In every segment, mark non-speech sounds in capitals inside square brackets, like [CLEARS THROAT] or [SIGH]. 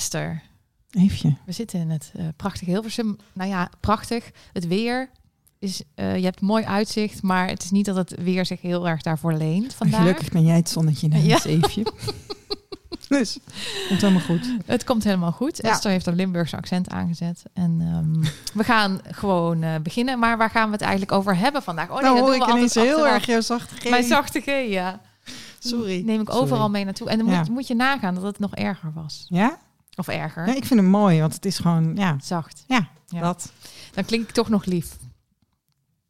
Esther, Eefje. we zitten in het eh, prachtige Hilversum. Nou ja, prachtig. Het weer is, eh, je hebt mooi uitzicht, maar het is niet dat het weer zich heel erg daarvoor leent vandaag. Gelukkig ben jij het zonnetje in Ja. het Eefje. [LAUGHS] dus, komt helemaal goed. Het komt helemaal goed. Ja. Esther heeft een Limburgse accent aangezet. En ehm, we gaan gewoon eh, beginnen. Maar waar gaan we het eigenlijk over hebben vandaag? Oh nee, nou dat hoor doen ik ineens heel erg jouw zachte G. Mijn zachte G, ja. Sorry. Neem ik Sorry. overal mee naartoe. En dan Ja. moet, moet je nagaan dat het nog erger was. Ja? Of erger. ja? Ik vind hem mooi, want het is gewoon, ja, Zacht. ja, Ja. dat. Dan klink ik toch nog lief.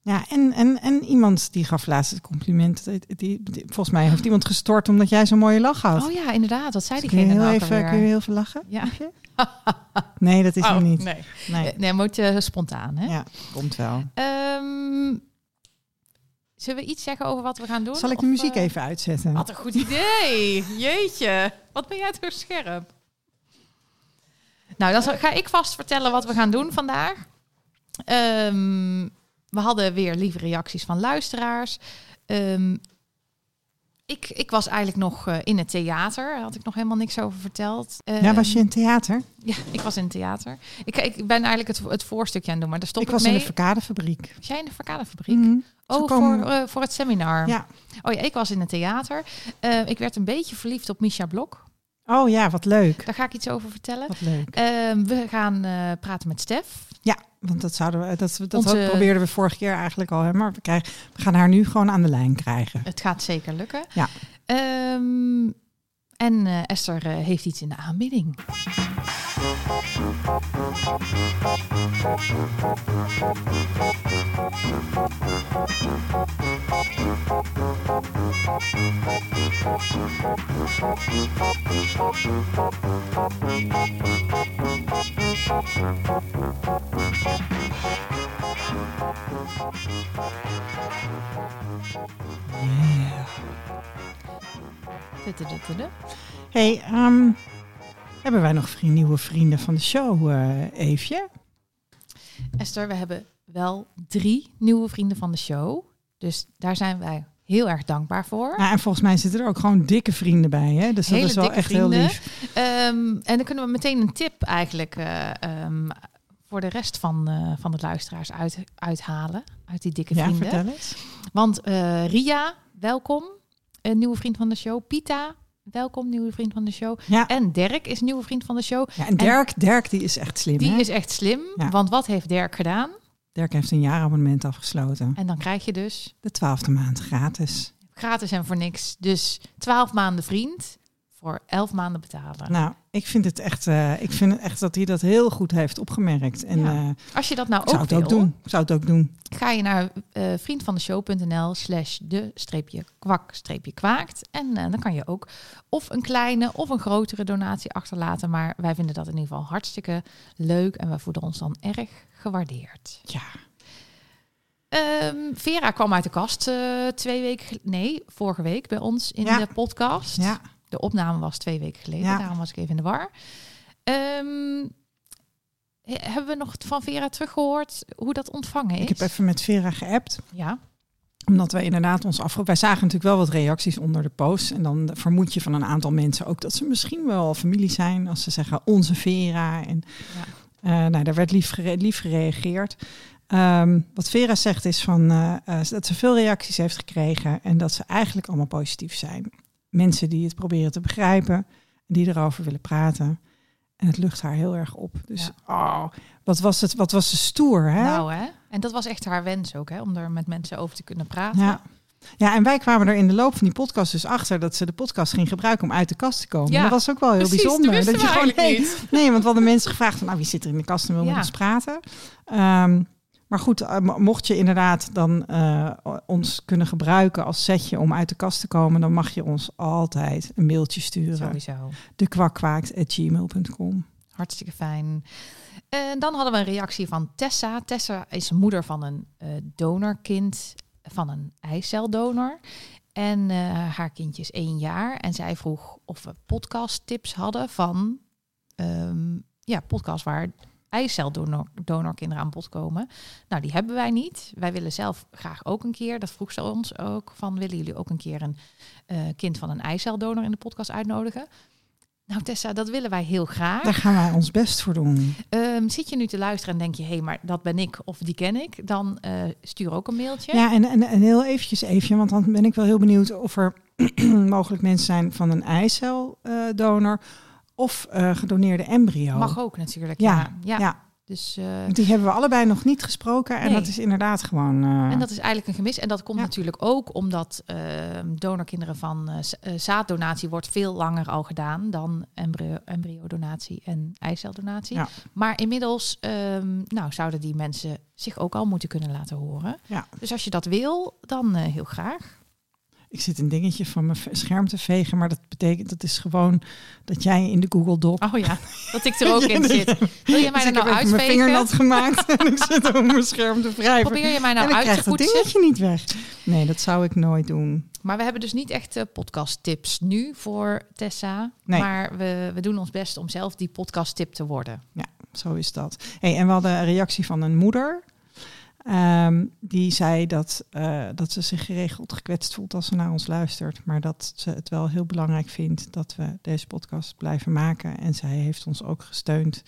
Ja, en, en, en iemand die gaf laatst het compliment. Die, die, die- volgens mij heeft iemand gestort omdat jij zo'n mooie lach had. Oh ja, inderdaad. Wat zei kun, je diegene heel nou ook even, alweer? kun je heel veel lachen? Ja. [LAUGHS] Nee, dat is Oh, hem niet. Nee, Nee. Eh, nee moet je spontaan. Hè? Ja, komt wel. Ehm, zullen we iets zeggen over wat we gaan doen? Zal ik de Of, muziek eh, even uitzetten? Wat een goed idee. Jeetje. Wat ben jij toch scherp. Nou, dan ga ik vast vertellen wat we gaan doen vandaag. Ehm, we hadden weer lieve reacties van luisteraars. Ehm, ik, ik was eigenlijk nog eh, in het theater. Daar had ik nog helemaal niks over verteld. Ja, was je in theater? Ja, ik was in het theater. Ik, ik ben eigenlijk het, het voorstukje aan het doen, maar daar stop ik, ik was mee. in de verkadefabriek. Was jij in de verkadefabriek? Mhm. Oh, voor, eh, voor het seminar. Ja. Oh ja, ik was in het theater. Ik werd een beetje verliefd op Misha Blok. Oh ja, wat leuk. Daar ga ik iets over vertellen. Wat leuk. Ehm, we gaan eh, praten met Stef. Ja, want dat zouden we, dat, dat Onze- probeerden we vorige keer eigenlijk al, hè, maar we, krijgen, we gaan haar nu gewoon aan de lijn krijgen. Het gaat zeker lukken. Ja. Ehm, en eh, Esther eh, heeft iets in de aanbieding. Hey, ehm, hebben wij nog vriend, nieuwe vrienden van de show, eh Eefje? Esther, we hebben wel drie nieuwe vrienden van de show. Dus daar zijn wij heel erg dankbaar voor. Nou, en volgens mij zitten er ook gewoon dikke vrienden bij, hè? Dus dat Hele is wel echt vrienden. heel lief. Ehm, en dan kunnen we meteen een tip eigenlijk eh, ehm, voor de rest van, eh, van de luisteraars uit, uithalen. Uit die dikke Ja, vrienden. vertel eens. Want eh, Ria, welkom. Een nieuwe vriend van de show. Pita, welkom, nieuwe vriend van de show. Ja, En Dirk is nieuwe vriend van de show. ja en Dirk, Dirk die is echt slim, Die hè? is echt slim. Ja. Want wat heeft Dirk gedaan? Dirk heeft een jaarabonnement afgesloten. En dan krijg je dus De twaalfde maand gratis. gratis en voor niks. Dus 12 maanden vriend voor 11 maanden betalen. Nou, ik vind het echt, eh, ik vind het echt dat hij dat heel goed heeft opgemerkt. En Ja. eh, Als je dat nou zou ook het wil, ook doen. Zou het ook doen. ga je naar eh vriendvandeshow.nl slash de streepje kwak streepje kwaakt. En dan kan je ook of een kleine of een grotere donatie achterlaten. Maar wij vinden dat in ieder geval hartstikke leuk en wij voelen ons dan erg gewaardeerd. Ja. Ehm, Vera kwam uit de kast eh, twee weken, nee, vorige week bij ons in Ja. de podcast. Ja. De opname was twee weken geleden, Ja. daarom was ik even in de war. Ehm, he- hebben we nog van Vera teruggehoord hoe dat ontvangen is? Ik heb even met Vera geappt. Ja, Omdat wij inderdaad ons afvroegen. Wij zagen natuurlijk wel wat reacties onder de post. En dan vermoed je van een aantal mensen ook dat ze misschien wel familie zijn. Als ze zeggen onze Vera. En Ja. Eh, nou, daar werd lief, gere- lief gereageerd. Ehm, wat Vera zegt is van, eh, eh, dat ze veel reacties heeft gekregen. En dat ze eigenlijk allemaal positief zijn. Mensen die het proberen te begrijpen. Die erover willen praten. En het lucht haar heel erg op. Dus oh, wat was het? Wat was ze stoer, hè? nou hè. En dat was echt haar wens ook, hè, om er met mensen over te kunnen praten. Ja. Ja, en wij kwamen er in de loop van die podcast dus achter dat ze de podcast ging gebruiken om uit de kast te komen. Ja, dat was ook wel heel Precies, bijzonder. dat je gewoon nee, niet. nee, want we hadden mensen gevraagd van nou wie zit er in de kast en wil Ja. met ons praten. Ehm, maar goed, eh, mo- mocht je inderdaad dan eh, ons kunnen gebruiken als setje om uit de kast te komen, dan mag je ons altijd een mailtje sturen. Sowieso. Dekwakwaakt.gmail.com. Hartstikke fijn. En dan hadden we een reactie van Tessa. Tessa is moeder van een eh, donorkind, van een eiceldonor. En eh, haar kindje is één jaar. En zij vroeg of we podcasttips hadden van ehm, ja, podcast waar eiceldonorkinderen aan bod komen. Nou, die hebben wij niet. Wij willen zelf graag ook een keer, dat vroeg ze ons ook, van willen jullie ook een keer een eh, kind van een eiceldonor in de podcast uitnodigen? Nou Tessa, dat willen wij heel graag. Daar gaan wij ons best voor doen. Ehm, zit je nu te luisteren en denk je, hé, hey, maar dat ben ik of die ken ik, dan uh, stuur ook een mailtje. Ja, en, en, en heel eventjes even, want dan ben ik wel heel benieuwd of er [CLEARS THROAT] mogelijk mensen zijn van een eiceldonor of uh, gedoneerde embryo. Mag ook natuurlijk. Ja, ja. ja. ja. Dus, uh, die hebben we allebei nog niet gesproken. En Nee. dat is inderdaad gewoon. eh, En dat is eigenlijk een gemis. En dat komt Ja. natuurlijk ook omdat eh, donorkinderen van eh, eh, zaaddonatie wordt veel langer al gedaan dan embryo, embryodonatie en eiceldonatie. Ja. Maar inmiddels ehm, nou, zouden die mensen zich ook al moeten kunnen laten horen. Ja. Dus als je dat wil, dan eh, heel graag. Ik zit een dingetje van mijn scherm te vegen, maar dat betekent dat is gewoon dat jij in de Google Doc. Oh ja, dat ik [LAUGHS] er ook in zit. Wil je mij Dus nou ik heb even mijn vinger uitvegen? nat gemaakt en ik zit op mijn scherm te wrijven. Probeer je mij nou uit te krijg dat poetsen? dingetje niet weg. Nee, dat zou ik nooit doen. Maar we hebben dus niet echt eh, podcasttips nu voor Tessa. Nee. Maar we, we doen ons best om zelf die podcasttip te worden. Zo is dat. Hey, en we hadden een reactie van een moeder. Ehm, die zei dat, eh, dat ze zich geregeld gekwetst voelt als ze naar ons luistert. Maar dat ze het wel heel belangrijk vindt dat we deze podcast blijven maken. En zij heeft ons ook gesteund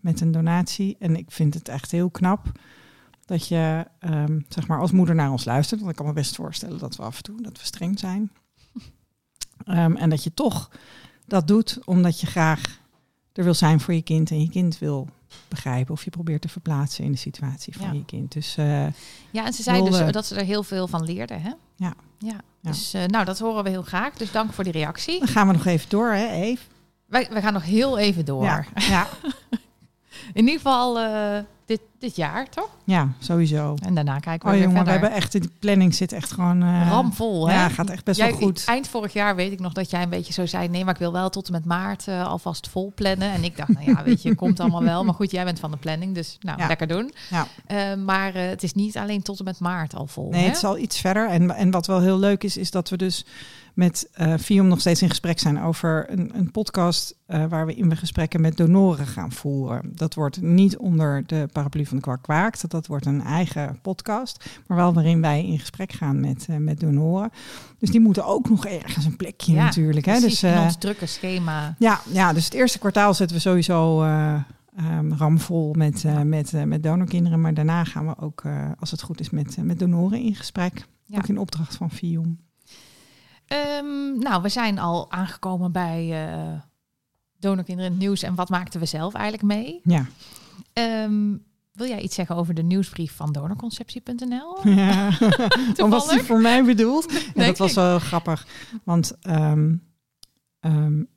met een donatie. En ik vind het echt heel knap dat je ehm, zeg maar als moeder naar ons luistert. Want ik kan me best voorstellen dat we af en toe dat we streng zijn. [LAUGHS] Ehm, en dat je toch dat doet omdat je graag er wil zijn voor je kind. En je kind wil begrijpen of je probeert te verplaatsen in de situatie van Ja. je kind. Dus eh, Ja, en ze zei dus eh, dat ze er heel veel van leerde. Hè? Ja. ja. Dus eh, nou, dat horen we heel graag. Dus dank voor die reactie. dan gaan we nog even door, hè, Eve? Wij, wij gaan nog heel even door. Ja, ja, [LAUGHS] In ieder geval eh, dit, dit jaar, toch? ja, sowieso. En daarna kijken we Oh weer jongen, we hebben echt, de planning zit echt gewoon... eh, Ramvol, hè? Ja, gaat echt best Jij, wel goed. Eind vorig jaar weet ik nog dat jij een beetje zo zei... nee, maar ik wil wel tot en met maart eh, alvast vol plannen. En ik dacht, nou ja, weet je, komt allemaal wel. Maar goed, jij bent van de planning, dus nou, Ja. lekker doen. Ja. Maar het is niet alleen tot en met maart al vol. Nee, hè? het is al iets verder. En, en wat wel heel leuk is, is dat we dus met Fium nog steeds in gesprek zijn over een, een podcast eh, waar we in we gesprekken met donoren gaan voeren. Dat wordt niet onder de paraplu van de Kwak Kwaakt. Dat, wordt een eigen podcast, maar wel waarin wij in gesprek gaan met, eh, met donoren. Dus die moeten ook nog ergens een plekje Ja, natuurlijk. Hè? Dus, in ons drukke schema. ja, ja, dus het eerste kwartaal zetten we sowieso eh, ehm, ramvol met, met, met donorkinderen. Maar daarna gaan we ook, als het goed is, met, met donoren in gesprek. Ja. Ook in opdracht van Fium. Ehm, nou, we zijn al aangekomen bij eh donorkinderen in het nieuws. En wat maakten we zelf eigenlijk mee? Ja. Ehm, wil jij iets zeggen over de nieuwsbrief van donorconceptie.nl? [LAUGHS] ja. [LAUGHS] Of was die voor mij bedoeld? Ja, dat was wel grappig. Want ehm,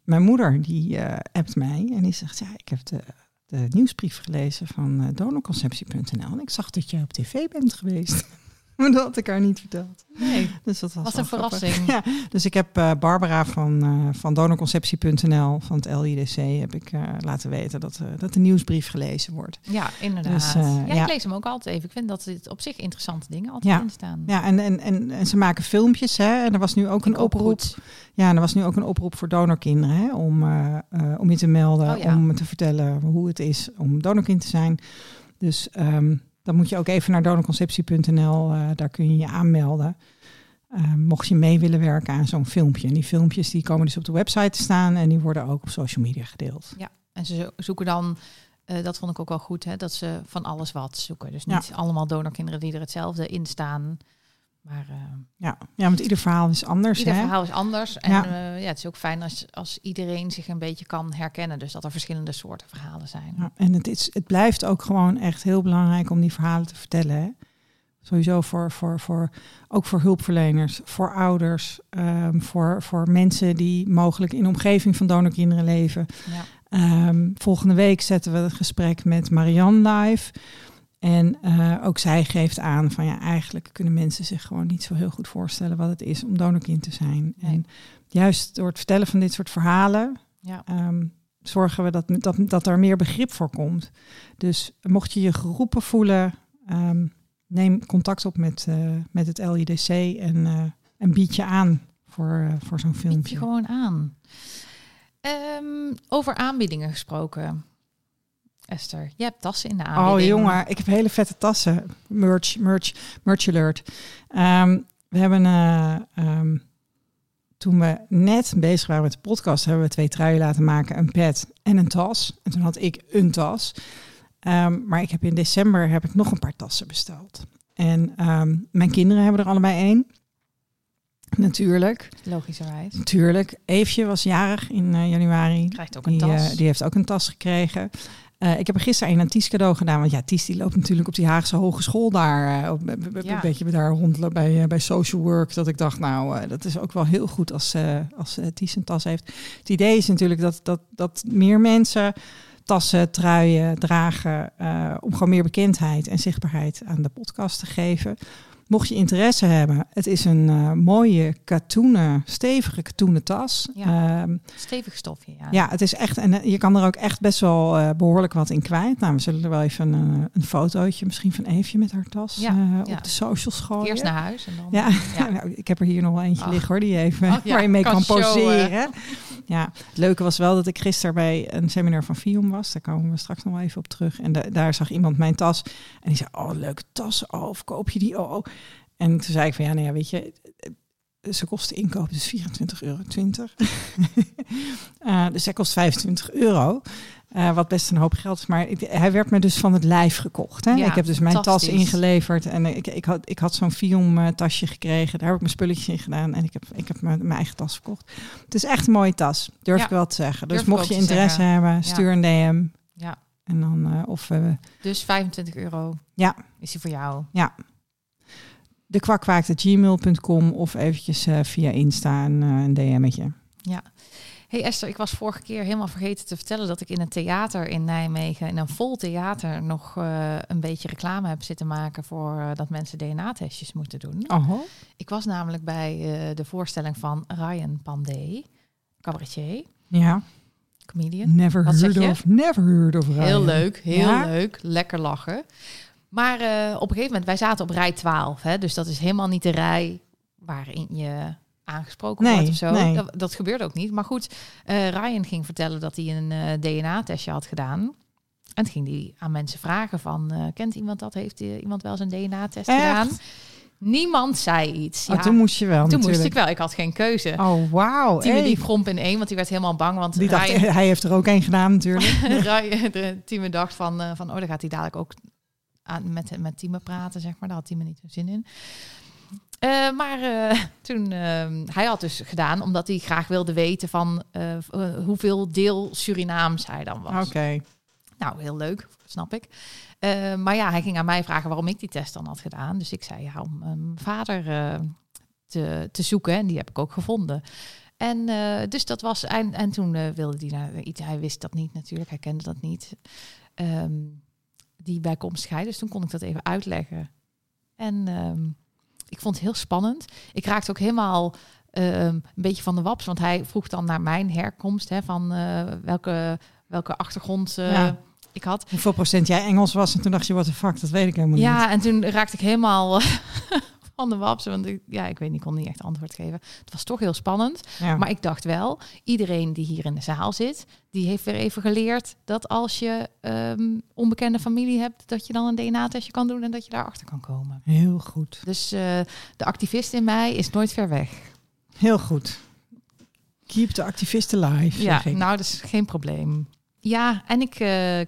mijn moeder die eh appt mij en die zegt... Ja, ik heb de, de nieuwsbrief gelezen van eh, donorconceptie.nl. En ik zag dat je op tv bent geweest. [LAUGHS] [LAUGHS] maar dat had ik haar niet verteld. Nee, Dus dat was een grappig. verrassing. [LAUGHS] Ja, dus ik heb eh, Barbara van, eh, van donorconceptie.nl van het LIDC heb ik eh, laten weten dat, dat de nieuwsbrief gelezen wordt. Ja, inderdaad. Dus, ja, ja. ik lees hem ook altijd even. Ik vind dat dit op zich interessante dingen altijd Ja. in staan. Ja, en, en, en, en ze maken filmpjes. Hè? En er was nu ook een oproep. goed. Ja, en er was nu ook een oproep voor donorkinderen. Hè? Om, om je te melden, Oh ja. om te vertellen hoe het is om donorkind te zijn. Dus ehm, dan moet je ook even naar donorconceptie.nl. eh, daar kun je je aanmelden. Eh, mocht je mee willen werken aan zo'n filmpje. En die filmpjes die komen dus op de website te staan. En die worden ook op social media gedeeld. En ze zo- zoeken dan, eh, dat vond ik ook wel goed, hè, dat ze van alles wat zoeken. Dus niet allemaal donorkinderen die er hetzelfde in staan. Maar eh, Ja, ja want ieder verhaal is anders. ieder hè? verhaal is anders. En Ja. ja. ja, het is ook fijn als, als iedereen zich een beetje kan herkennen. Dus dat er verschillende soorten verhalen zijn. Ja, en het, is, het blijft ook gewoon echt heel belangrijk om die verhalen te vertellen. Hè? Sowieso voor, voor, voor, ook voor hulpverleners, voor ouders, ehm, voor, voor mensen die mogelijk in de omgeving van donorkinderen leven. Ja. Ehm, volgende week zetten we het gesprek met Marianne live. En eh, ook zij geeft aan van ja, eigenlijk kunnen mensen zich gewoon niet zo heel goed voorstellen wat het is om donorkind te zijn. Nee. En juist door het vertellen van dit soort verhalen Ja. ehm, zorgen we dat, dat, dat er meer begrip voor komt. Dus mocht je je geroepen voelen, ehm, neem contact op met, eh, met het LIDC en, eh, en bied je aan voor, voor zo'n Bied je filmpje. gewoon aan. Ehm, over aanbiedingen gesproken. Esther, je hebt tassen in de aanbieding. Oh jongen, ik heb hele vette tassen. Merch, merch, merch alert. Ehm, we hebben eh, ehm, toen we net bezig waren met de podcast, hebben we twee truien laten maken, een pet en een tas. En toen had ik een tas. Ehm, maar ik heb in december heb ik nog een paar tassen besteld. En mijn kinderen hebben er allebei één. Natuurlijk. Logischerwijs. Natuurlijk. Eefje was jarig in uh, januari. Krijgt ook een die, tas. Uh, die heeft ook een tas gekregen. Uh, ik heb er gisteren een aan Ties cadeau gedaan. Want ja, Ties die loopt natuurlijk op die Haagse Hogeschool daar. Ja. Een beetje daar rond bij, bij social work. Dat ik dacht, nou, dat is ook wel heel goed als, als Ties een tas heeft. Het idee is natuurlijk dat, dat, dat meer mensen tassen, truien dragen. om gewoon meer bekendheid en zichtbaarheid aan de podcast te geven. Mocht je interesse hebben, het is een uh, mooie katoenen, stevige katoenen tas. Ja, um, stevig stofje, ja. Ja, het is echt, en je kan er ook echt best wel uh, behoorlijk wat in kwijt. Nou, we zullen er wel even een, een fotootje misschien van Eefje met haar tas ja, uh, ja. op de socials gooien. Eerst naar huis en dan... Ja, ja. [LAUGHS] nou, ik heb er hier nog wel eentje Ach. liggen hoor, die even, oh, [LAUGHS] waar je mee kan, kan poseren. Ja, het leuke was wel dat ik gisteren bij een seminar van Fium was. Daar komen we straks nog wel even op terug. En de, daar zag iemand mijn tas. En die zei, oh, leuke tas. Oh, of koop je die? Oh, oh. En toen zei ik van, ja, nou ja, weet je... Ze kosten inkoop dus 24,20 euro. uh, [LAUGHS] dus zij kost 25 euro. Uh, wat best een hoop geld is. Maar ik, hij werd me dus van het lijf gekocht. Hè? Ja, ik heb dus mijn tas ingeleverd. En ik, ik had, ik had zo'n Fium uh, tasje gekregen. Daar heb ik mijn spulletjes in gedaan. En ik heb, ik heb mijn, mijn eigen tas verkocht. Het is echt een mooie tas. Durf ja, ik wel te zeggen. Dus mocht je interesse zeggen. hebben, stuur een DM. Ja. En dan, uh, of... dus 25 euro ja. is die voor jou. Ja. De kwakkwaak.gmail.com of eventjes via Insta een, een DM'tje. Ja. Hey Esther, ik was vorige keer helemaal vergeten te vertellen dat ik in een theater in Nijmegen, in een vol theater, nog uh, een beetje reclame heb zitten maken voor uh, dat mensen DNA-testjes moeten doen. Oh. Ik was namelijk bij uh, de voorstelling van Ryan Pandey, cabaretier. Ja. Comedian. Never Wat heard of, never heard of Ryan. Heel leuk, heel ja? leuk, lekker lachen. Maar op een gegeven moment, wij zaten op rij 12, hè, dus dat is helemaal niet de rij waarin je aangesproken nee, wordt of zo. Nee. Dat, dat gebeurt ook niet. Maar goed, uh, Ryan ging vertellen dat hij een uh, DNA-testje had gedaan. En toen ging hij aan mensen vragen van, uh, kent iemand dat? Heeft iemand wel zijn DNA-test gedaan? Niemand zei iets. Oh, toen moest je wel Toen natuurlijk. moest ik wel. Ik had geen keuze. Oh, wauw. Tine die kromp in één, want die werd helemaal bang. Want die dacht, Ryan, [LAUGHS] hij heeft er ook één gedaan natuurlijk. [LAUGHS] Ryan, dacht van, van, oh, dan gaat hij dadelijk ook aan, met, met Tine praten, zeg maar. Daar had Tine niet zo zin in. Uh, maar uh, [LAUGHS] toen, uh, hij had dus gedaan, omdat hij graag wilde weten van hoeveel deel Surinaams hij dan was. Oké. Okay. Nou, heel leuk, snap ik. maar ja, hij ging aan mij vragen waarom ik die test dan had gedaan. Dus ik zei ja, om mijn vader te, te zoeken. En die heb ik ook gevonden. En dus dat was, en, en toen wilde hij naar iets, hij wist dat niet natuurlijk, hij kende dat niet. Um, die bijkomstigheid. Dus toen kon ik dat even uitleggen. En um, ik vond het heel spannend. Ik raakte ook helemaal uh, een beetje van de waps, want hij vroeg dan naar mijn herkomst, hè, van uh, welke, welke achtergrond uh, ja. ik had. Hoeveel procent jij Engels was en toen dacht je, wat de fuck, dat weet ik helemaal ja, niet. Ja, en toen raakte ik helemaal [LAUGHS] van de waps, want ik, ja, ik weet niet, ik kon niet echt antwoord geven. Het was toch heel spannend, ja. maar ik dacht wel, iedereen die hier in de zaal zit, die heeft weer even geleerd dat als je um, onbekende familie hebt, dat je dan een DNA-testje kan doen en dat je daarachter kan komen. Heel goed. Dus uh, de activist in mij is nooit ver weg. Heel goed. Keep the activist alive. Ja, nou, dat is geen probleem. Ja, en ik, uh,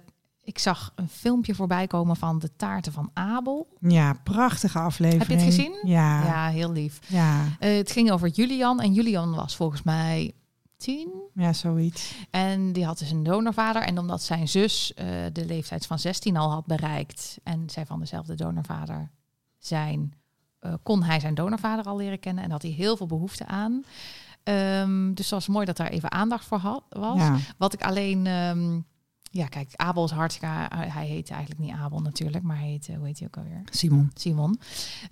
ik zag een filmpje voorbij komen van de taarten van Abel. Ja, prachtige aflevering. Heb je het gezien? Ja. Ja, heel lief. Ja. Uh, het ging over Julian en Julian was volgens mij tien. Ja, zoiets. En die had dus een donorvader. En omdat zijn zus uh, de leeftijd van 16 al had bereikt en zij van dezelfde donorvader zijn, uh, kon hij zijn donorvader al leren kennen en had hij heel veel behoefte aan. Um, dus het was mooi dat daar even aandacht voor had, was. Ja. Wat ik alleen um, ja, kijk, Abel is hartstikke... Hij heet eigenlijk niet Abel natuurlijk, maar hij heet, hoe heet hij ook alweer? Simon. Simon.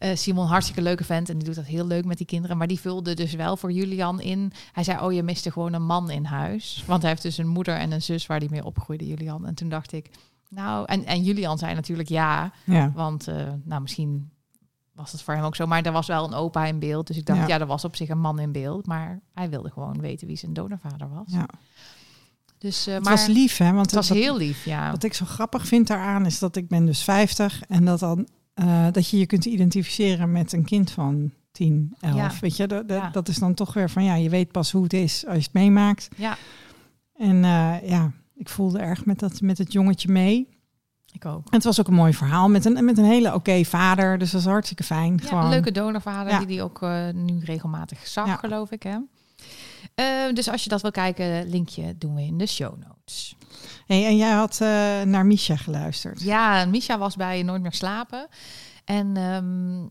Uh, Simon, hartstikke leuke vent en die doet dat heel leuk met die kinderen. Maar die vulde dus wel voor Julian in. Hij zei, oh, je miste gewoon een man in huis. Want hij heeft dus een moeder en een zus waar hij mee opgroeide, Julian. En toen dacht ik, nou... En, en Julian zei natuurlijk ja, ja. want uh, nou, misschien was het voor hem ook zo. Maar er was wel een opa in beeld. Dus ik dacht, ja, ja er was op zich een man in beeld. Maar hij wilde gewoon weten wie zijn donorvader was. Ja. Dus, uh, het maar was lief, hè? Want het was wat, heel lief, ja. Wat ik zo grappig vind daaraan is dat ik ben dus 50 en dat dan uh, dat je je kunt identificeren met een kind van tien, elf. Ja. Weet je, dat, dat, Ja. dat is dan toch weer van ja, je weet pas hoe het is als je het meemaakt. Ja, En eh, ja, ik voelde erg met, dat, met het jongetje mee. ik ook. En het was ook een mooi verhaal met een, met een hele oké vader. Dus dat was hartstikke fijn. Ja, Gewoon. een leuke donorvader die die ook eh, nu regelmatig zag, geloof ik. Hè? Eh, dus als je dat wil kijken, linkje doen we in de show notes. Hey, en jij had eh, naar Misha geluisterd. Ja, Misha was bij Nooit meer slapen. En ehm,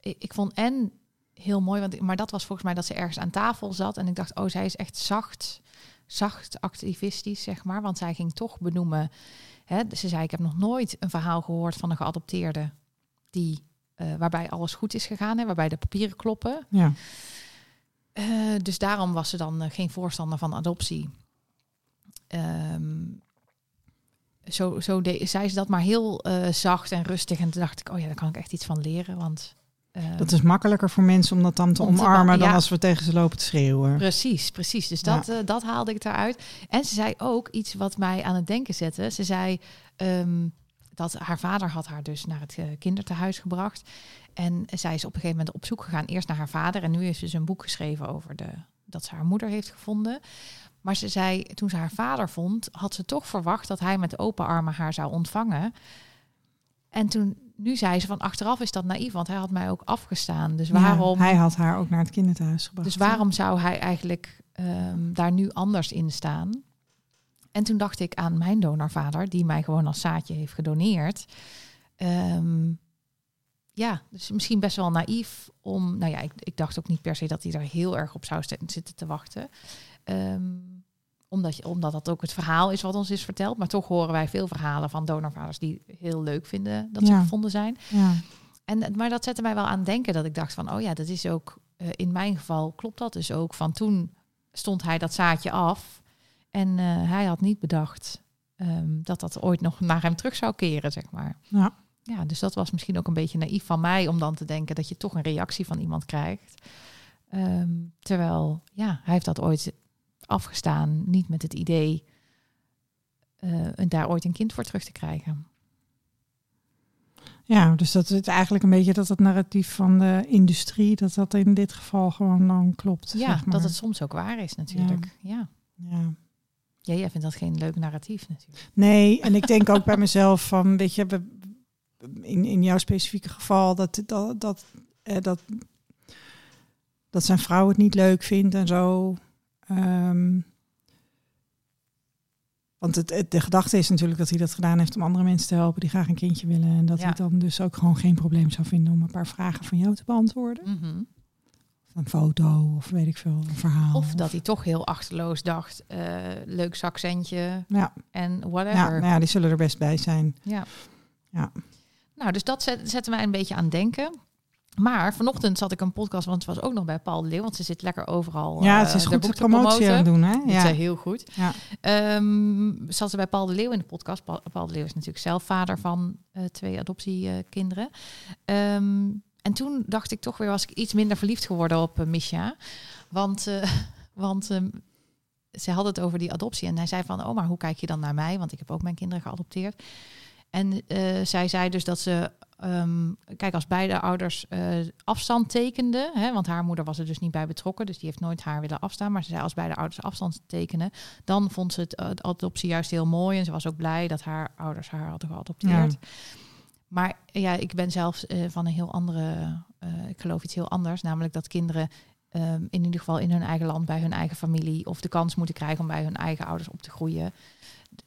ik, ik vond en heel mooi, want, maar dat was volgens mij dat ze ergens aan tafel zat. En ik dacht, oh, zij is echt zacht, zacht activistisch, zeg maar. Want zij ging toch benoemen. Hè, ze zei, ik heb nog nooit een verhaal gehoord van een geadopteerde die, eh, waarbij alles goed is gegaan, hè, waarbij de papieren kloppen. Ja. Eh, dus daarom was ze dan eh, geen voorstander van adoptie. Ehm, zo, zo de, zei ze dat maar heel eh, zacht en rustig. En toen dacht ik, oh ja, daar kan ik echt iets van leren. Want eh, Dat is makkelijker voor mensen om dat dan te Om te omarmen dan ja. als we tegen ze lopen te schreeuwen. Precies, precies. Dus dat, eh, dat haalde ik eruit. En ze zei ook iets wat mij aan het denken zette. Ze zei ehm, dat haar vader had haar dus naar het uh, kinderthuis gebracht. En zij is op een gegeven moment op zoek gegaan. Eerst naar haar vader. En nu heeft ze dus een boek geschreven over de, dat ze haar moeder heeft gevonden. Maar ze zei, toen ze haar vader vond, had ze toch verwacht dat hij met open armen haar zou ontvangen. En toen, nu zei ze van achteraf is dat naïef, want hij had mij ook afgestaan. Dus Ja, waarom? hij had haar ook naar het kinderthuis gebracht. Dus waarom zou hij eigenlijk ehm, daar nu anders in staan? En toen dacht ik aan mijn donorvader, die mij gewoon als zaadje heeft gedoneerd. Ehm, ja, dus misschien best wel naïef om. Nou ja, ik, ik dacht ook niet per se dat hij daar heel erg op zou zitten te wachten. Ehm, omdat, je, omdat dat ook het verhaal is wat ons is verteld. Maar toch horen wij veel verhalen van donorvaders die heel leuk vinden dat ze Ja. gevonden zijn. Ja. En, maar dat zette mij wel aan denken dat ik dacht van, oh ja, dat is ook, eh, in mijn geval klopt dat dus ook. Van toen stond hij dat zaadje af en eh, hij had niet bedacht ehm, dat dat ooit nog naar hem terug zou keren, zeg maar. Ja. Ja, dus dat was misschien ook een beetje naïef van mij om dan te denken dat je toch een reactie van iemand krijgt. Ehm, terwijl, ja, hij heeft dat ooit afgestaan, niet met het idee eh, daar ooit een kind voor terug te krijgen. ja, dus dat is eigenlijk een beetje dat het narratief van de industrie, dat dat in dit geval gewoon dan klopt. Ja, zeg maar. dat het soms ook waar is natuurlijk. Ja. Ja. Ja, jij vindt dat geen leuk narratief natuurlijk. Nee, en ik denk ook bij mezelf van, weet je, we, in, in jouw specifieke geval, dat, dat, dat, eh, dat, dat zijn vrouw het niet leuk vindt en zo. Ehm, want het, het- de gedachte is natuurlijk dat hij dat gedaan heeft om andere mensen te helpen die graag een kindje willen. En dat Ja. hij dan dus ook gewoon geen probleem zou vinden om een paar vragen van jou te beantwoorden. Mhm. Een foto of weet ik veel, een verhaal. Of dat hij toch heel achterloos dacht, eh, leuk zakcentje Ja, en ja, whatever. nou ja, die zullen er best bij zijn. Ja. Ja. Nou, dus dat zet, zette mij een beetje aan denken. Maar vanochtend zat ik een podcast, want het was ook nog bij Paul de Leeuw, want ze zit lekker overal. Ja, eh, het is goed te promotie aan doen, hè? Ja. eh, heel goed. Ja. Ehm, zat ze bij Paul de Leeuw in de podcast. Paul, Paul de Leeuw is natuurlijk zelf vader van eh, twee adoptiekinderen. Ehm, en toen dacht ik toch weer, was ik iets minder verliefd geworden op uh, Misha. Want, eh, [LAUGHS] want ehm, ze had het over die adoptie. En hij zei van, oh, maar hoe kijk je dan naar mij? Want ik heb ook mijn kinderen geadopteerd. En eh, zij zei dus dat ze, ehm, kijk, als beide ouders eh, afstand tekenden, hè, want haar moeder was er dus niet bij betrokken, dus die heeft nooit haar willen afstaan. Maar ze zei als beide ouders afstand tekenen, dan vond ze het de adoptie juist heel mooi en ze was ook blij dat haar ouders haar hadden geadopteerd. Maar ja, ik ben zelfs eh, van een heel andere, ik geloof iets heel anders, namelijk dat kinderen ehm, in ieder geval in hun eigen land, bij hun eigen familie, of de kans moeten krijgen om bij hun eigen ouders op te groeien.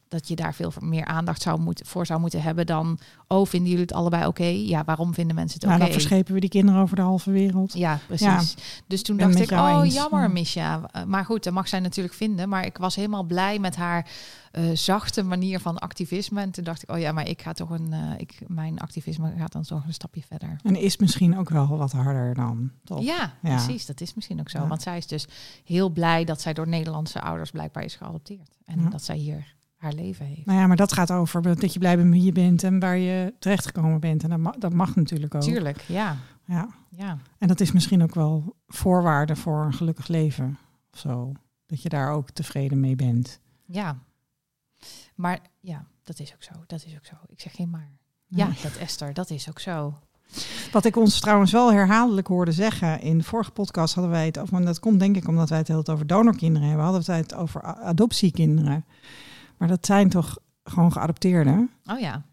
Dat je daar veel meer aandacht zou moeten, voor zou moeten hebben dan, oh, vinden jullie het allebei oké? Ja, waarom vinden mensen het Nou, oké? dan verschepen we die kinderen over de halve wereld. Ja, precies. Dus toen dacht ik, oh eens. jammer Ja. Misha. Uh, Maar goed, dat mag zij natuurlijk vinden. Maar ik was helemaal blij met haar uh, zachte manier van activisme. En toen dacht ik, oh ja, maar ik ga toch een, uh, ik, mijn activisme gaat dan toch een stapje verder. En is misschien ook wel wat harder dan, toch? Ja, ja. precies. Dat is misschien ook zo. Ja. Want zij is dus heel blij dat zij door Nederlandse ouders blijkbaar is geadopteerd. En dat zij hier haar leven heeft. Nou ja, maar dat gaat over dat je blij bent wie je bent en waar je terechtgekomen bent. En dat mag, dat mag natuurlijk ook. Tuurlijk, ja. Ja. ja. En dat is misschien ook wel voorwaarde voor een gelukkig leven. Of zo. Dat je daar ook tevreden mee bent. Ja. Maar ja, dat is ook zo. Dat is ook zo. Ik zeg geen maar. Ja, dat Esther, dat is ook zo. Wat ik ons trouwens wel herhaaldelijk hoorde zeggen. In de vorige podcast hadden wij het over. En dat komt denk ik omdat wij het heel over donorkinderen hebben. Hadden wij het over adoptiekinderen. Maar dat zijn toch gewoon geadopteerden? Oh ja.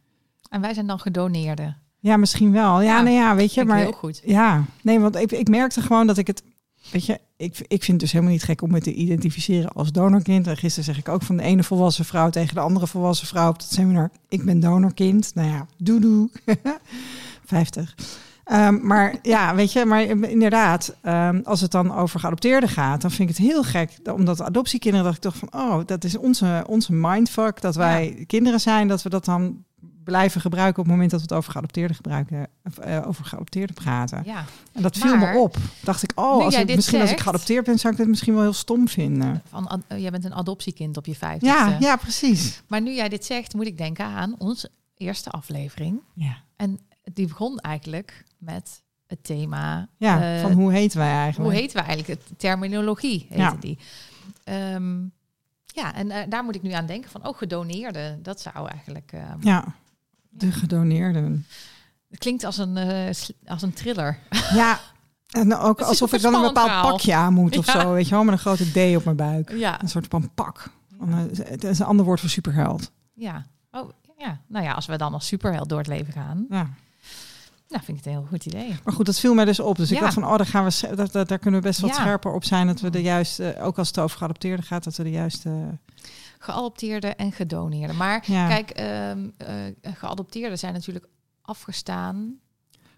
En wij zijn dan gedoneerden. Ja, misschien wel. Ja, Ja, nee, ja, weet je. Maar heel goed. ja, nee, want ik, ik merkte gewoon dat ik het. Weet je, ik, ik vind het dus helemaal niet gek om me te identificeren als donorkind. En gisteren zeg ik ook van de ene volwassen vrouw tegen de andere volwassen vrouw op het seminar: ik ben donorkind. Nou ja, doe doe. 50. Ehm, maar ja, weet je, maar inderdaad, ehm, als het dan over geadopteerden gaat, dan vind ik het heel gek. Omdat adoptiekinderen dacht ik toch van, oh, dat is onze, onze mindfuck. Dat wij kinderen zijn, dat we dat dan blijven gebruiken op het moment dat we het over geadopteerden gebruiken, eh, over geadopteerden praten. Ja. En dat viel Maar- me op. Dacht ik, oh, als ik, misschien als ik geadopteerd ben, zou ik dit misschien wel heel stom vinden. Van, eh, jij bent een adoptiekind op je vijftigste. Ja, ja, precies. Maar nu jij dit zegt, moet ik denken aan onze eerste aflevering. Ja, En die begon eigenlijk met het thema... ja eh, van hoe heten wij eigenlijk? hoe heet we eigenlijk? Het terminologie heette Ja. die. Ehm, ja, en eh, daar moet ik nu aan denken van, oh, gedoneerde. Dat zou eigenlijk... eh, Ja, de gedoneerden. Het klinkt als een, eh, als een thriller. Ja, en ook [LAUGHS] alsof ik dan een bepaald verhaal. pakje aan moet of Ja. zo, weet je wel, met een grote D op mijn buik. Ja. Een soort van pak. Het is een ander woord voor superheld. Ja. Oh, ja. Nou ja, als we dan als superheld door het leven gaan, Ja. Nou vind ik het een heel goed idee. Maar goed, dat viel mij dus op. Dus ik dacht van, oh, daar, gaan we, s- daar, kunnen we best wat Ja. scherper op zijn. Dat we de juiste, ook als het over geadopteerden gaat, dat we de juiste... Geadopteerde en gedoneerde. Maar Ja. kijk, eh, geadopteerden zijn natuurlijk afgestaan.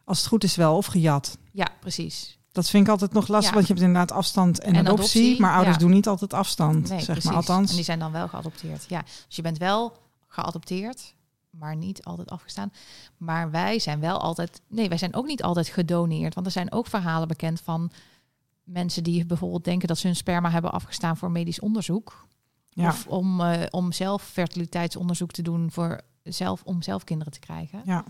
Als het goed is wel, of gejat. Ja, precies. Dat vind ik altijd nog lastig, want je hebt inderdaad afstand en, En adoptie, adoptie, Maar ouders doen niet altijd afstand, Nee, zeg precies. maar. Althans, En die zijn dan wel geadopteerd. Ja, dus je bent wel geadopteerd, maar niet altijd afgestaan. Maar wij zijn wel altijd... Nee, wij zijn ook niet altijd gedoneerd. Want er zijn ook verhalen bekend van mensen die bijvoorbeeld denken dat ze hun sperma hebben afgestaan voor medisch onderzoek. ja. Of om, eh, om zelf fertiliteitsonderzoek te doen voor zelf, om zelf kinderen te krijgen. ja.